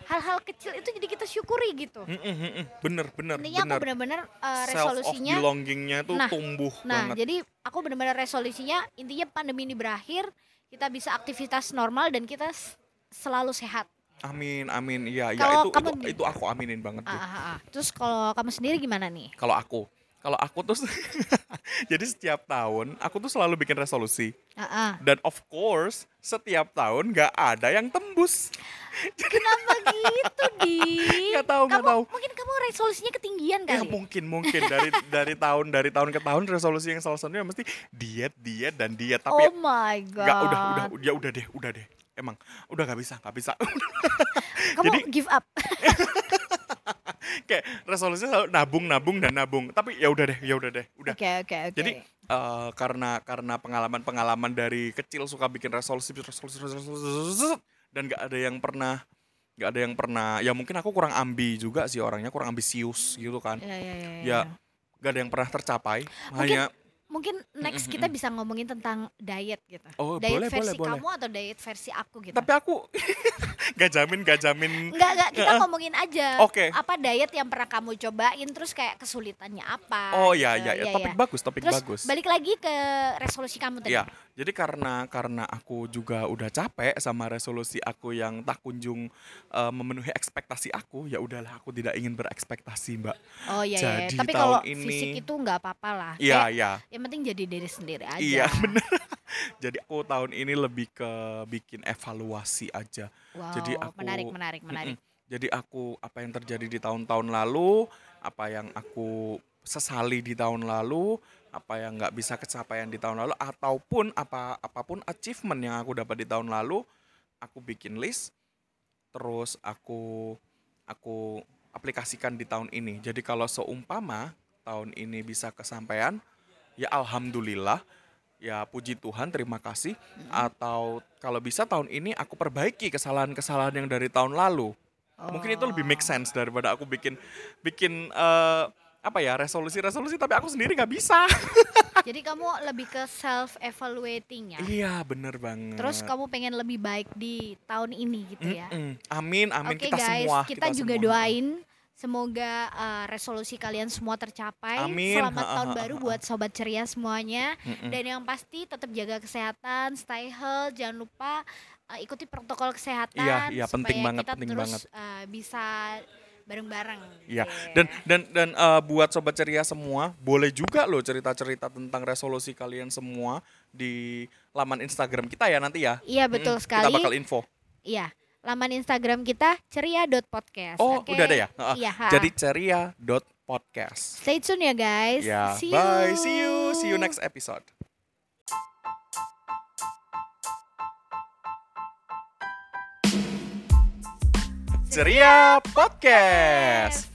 [SPEAKER 2] hal-hal kecil itu jadi kita syukuri gitu
[SPEAKER 1] Mm-mm, mm-mm. bener, bener,
[SPEAKER 2] intinya aku
[SPEAKER 1] bener.
[SPEAKER 2] benar-benar uh,
[SPEAKER 1] Self of
[SPEAKER 2] resolusinya
[SPEAKER 1] belongingnya tuh
[SPEAKER 2] Nah,
[SPEAKER 1] tumbuh
[SPEAKER 2] Nah,
[SPEAKER 1] banget.
[SPEAKER 2] jadi aku benar-benar resolusinya intinya pandemi ini berakhir, kita bisa aktivitas normal dan kita selalu sehat.
[SPEAKER 1] Amin, amin. Iya, ya itu,
[SPEAKER 2] kamu
[SPEAKER 1] itu itu aku aminin banget tuh.
[SPEAKER 2] ah, ah, ah. Terus kalau kamu sendiri gimana nih?
[SPEAKER 1] Kalau aku, kalau aku tuh [laughs] jadi setiap tahun aku tuh selalu bikin resolusi.
[SPEAKER 2] Ah.
[SPEAKER 1] Dan of course, setiap tahun nggak ada yang tembus. [laughs]
[SPEAKER 2] Kenapa gitu, Di?
[SPEAKER 1] Nggak tahu, nggak tahu.
[SPEAKER 2] Mungkin kamu resolusinya ketinggian
[SPEAKER 1] Ya
[SPEAKER 2] kali.
[SPEAKER 1] mungkin mungkin dari [laughs] dari tahun dari tahun ke tahun resolusi yang salah satunya mesti diet diet dan diet tapi
[SPEAKER 2] oh my god.
[SPEAKER 1] nggak udah udah ya udah deh udah deh emang udah nggak bisa nggak bisa [laughs]
[SPEAKER 2] Kamu
[SPEAKER 1] jadi-
[SPEAKER 2] give up. [laughs]
[SPEAKER 1] kayak resolusinya selalu nabung nabung dan nabung tapi ya udah deh ya udah deh udah
[SPEAKER 2] Oke, oke, oke.
[SPEAKER 1] jadi eh, karena karena pengalaman pengalaman dari kecil suka bikin resolusi resolusi resolusi, resolusi, dan nggak ada yang pernah nggak ada yang pernah ya mungkin aku kurang ambi juga sih orangnya kurang ambisius gitu kan
[SPEAKER 2] ya, ya, ya,
[SPEAKER 1] ya
[SPEAKER 2] ya.
[SPEAKER 1] nggak ada yang pernah tercapai
[SPEAKER 2] Mungkin
[SPEAKER 1] hanya
[SPEAKER 2] Mungkin next kita bisa ngomongin tentang diet gitu.
[SPEAKER 1] Oh,
[SPEAKER 2] diet
[SPEAKER 1] boleh,
[SPEAKER 2] versi
[SPEAKER 1] boleh, boleh.
[SPEAKER 2] kamu atau diet versi aku gitu.
[SPEAKER 1] tapi aku [laughs] gak jamin gak jamin
[SPEAKER 2] Enggak, enggak, kita ngomongin aja.
[SPEAKER 1] Oke.
[SPEAKER 2] Apa diet yang pernah kamu cobain terus kayak kesulitannya apa?
[SPEAKER 1] oh ya
[SPEAKER 2] gitu.
[SPEAKER 1] ya, ya topik bagus topik
[SPEAKER 2] Terus
[SPEAKER 1] bagus
[SPEAKER 2] balik lagi ke resolusi kamu tadi.
[SPEAKER 1] ya jadi karena karena aku juga udah capek sama resolusi aku yang tak kunjung eh, memenuhi ekspektasi aku ya udahlah aku tidak ingin berekspektasi mbak
[SPEAKER 2] Oh iya, iya.
[SPEAKER 1] Jadi
[SPEAKER 2] Tapi
[SPEAKER 1] tahun
[SPEAKER 2] kalau
[SPEAKER 1] ini-
[SPEAKER 2] fisik itu nggak apa-apa lah.
[SPEAKER 1] iya
[SPEAKER 2] Kayak
[SPEAKER 1] iya
[SPEAKER 2] Yang penting jadi diri sendiri aja.
[SPEAKER 1] iya [laughs] bener jadi aku tahun ini lebih ke bikin evaluasi aja
[SPEAKER 2] Wow,
[SPEAKER 1] Jadi aku-
[SPEAKER 2] menarik, menarik, menarik.
[SPEAKER 1] Mm-mm. Jadi aku apa yang terjadi di tahun-tahun lalu, apa yang aku sesali di tahun lalu, apa yang nggak bisa kecapaian di tahun lalu, ataupun apa apa pun achievement yang aku dapat di tahun lalu, aku bikin list, terus aku aku aplikasikan di tahun ini. Jadi kalau seumpama tahun ini bisa kesampaian, ya alhamdulillah ya puji Tuhan terima kasih atau kalau bisa tahun ini aku perbaiki kesalahan-kesalahan yang dari tahun lalu mungkin itu lebih make
[SPEAKER 2] Oh.
[SPEAKER 1] sense daripada aku bikin bikin eh, apa ya resolusi-resolusi tapi aku sendiri nggak bisa [laughs]
[SPEAKER 2] Jadi kamu lebih ke self evaluating ya.
[SPEAKER 1] iya bener banget
[SPEAKER 2] Terus kamu pengen lebih baik di tahun ini gitu ya.
[SPEAKER 1] Mm-mm. amin amin
[SPEAKER 2] Oke
[SPEAKER 1] kita
[SPEAKER 2] guys,
[SPEAKER 1] semua
[SPEAKER 2] kita, juga
[SPEAKER 1] semua.
[SPEAKER 2] doain semoga uh, resolusi kalian semua tercapai.
[SPEAKER 1] Amin.
[SPEAKER 2] Selamat tahun baru buat sobat ceria semuanya.
[SPEAKER 1] Mm-mm.
[SPEAKER 2] Dan yang pasti tetap jaga kesehatan, stay healthy, jangan lupa uh, ikuti protokol kesehatan
[SPEAKER 1] Iya, iya, penting
[SPEAKER 2] supaya
[SPEAKER 1] banget,
[SPEAKER 2] kita
[SPEAKER 1] penting
[SPEAKER 2] terus
[SPEAKER 1] banget.
[SPEAKER 2] uh, bisa bareng-bareng.
[SPEAKER 1] Iya,
[SPEAKER 2] gitu
[SPEAKER 1] dan
[SPEAKER 2] ya.
[SPEAKER 1] dan dan eh, buat sobat ceria semua, boleh juga loh cerita-cerita tentang resolusi kalian semua di laman Instagram kita ya nanti ya.
[SPEAKER 2] Iya betul
[SPEAKER 1] Mm,
[SPEAKER 2] sekali.
[SPEAKER 1] Kita bakal info.
[SPEAKER 2] Iya, laman Instagram kita ceria.podcast.
[SPEAKER 1] Oh,
[SPEAKER 2] Oke?
[SPEAKER 1] udah ada ya? Heeh.
[SPEAKER 2] Iya. ha.
[SPEAKER 1] Jadi ceria.podcast.
[SPEAKER 2] stay tune ya guys.
[SPEAKER 1] Ya,
[SPEAKER 2] See
[SPEAKER 1] bye.
[SPEAKER 2] you.
[SPEAKER 1] See you. See you next episode. Ceria Podcast.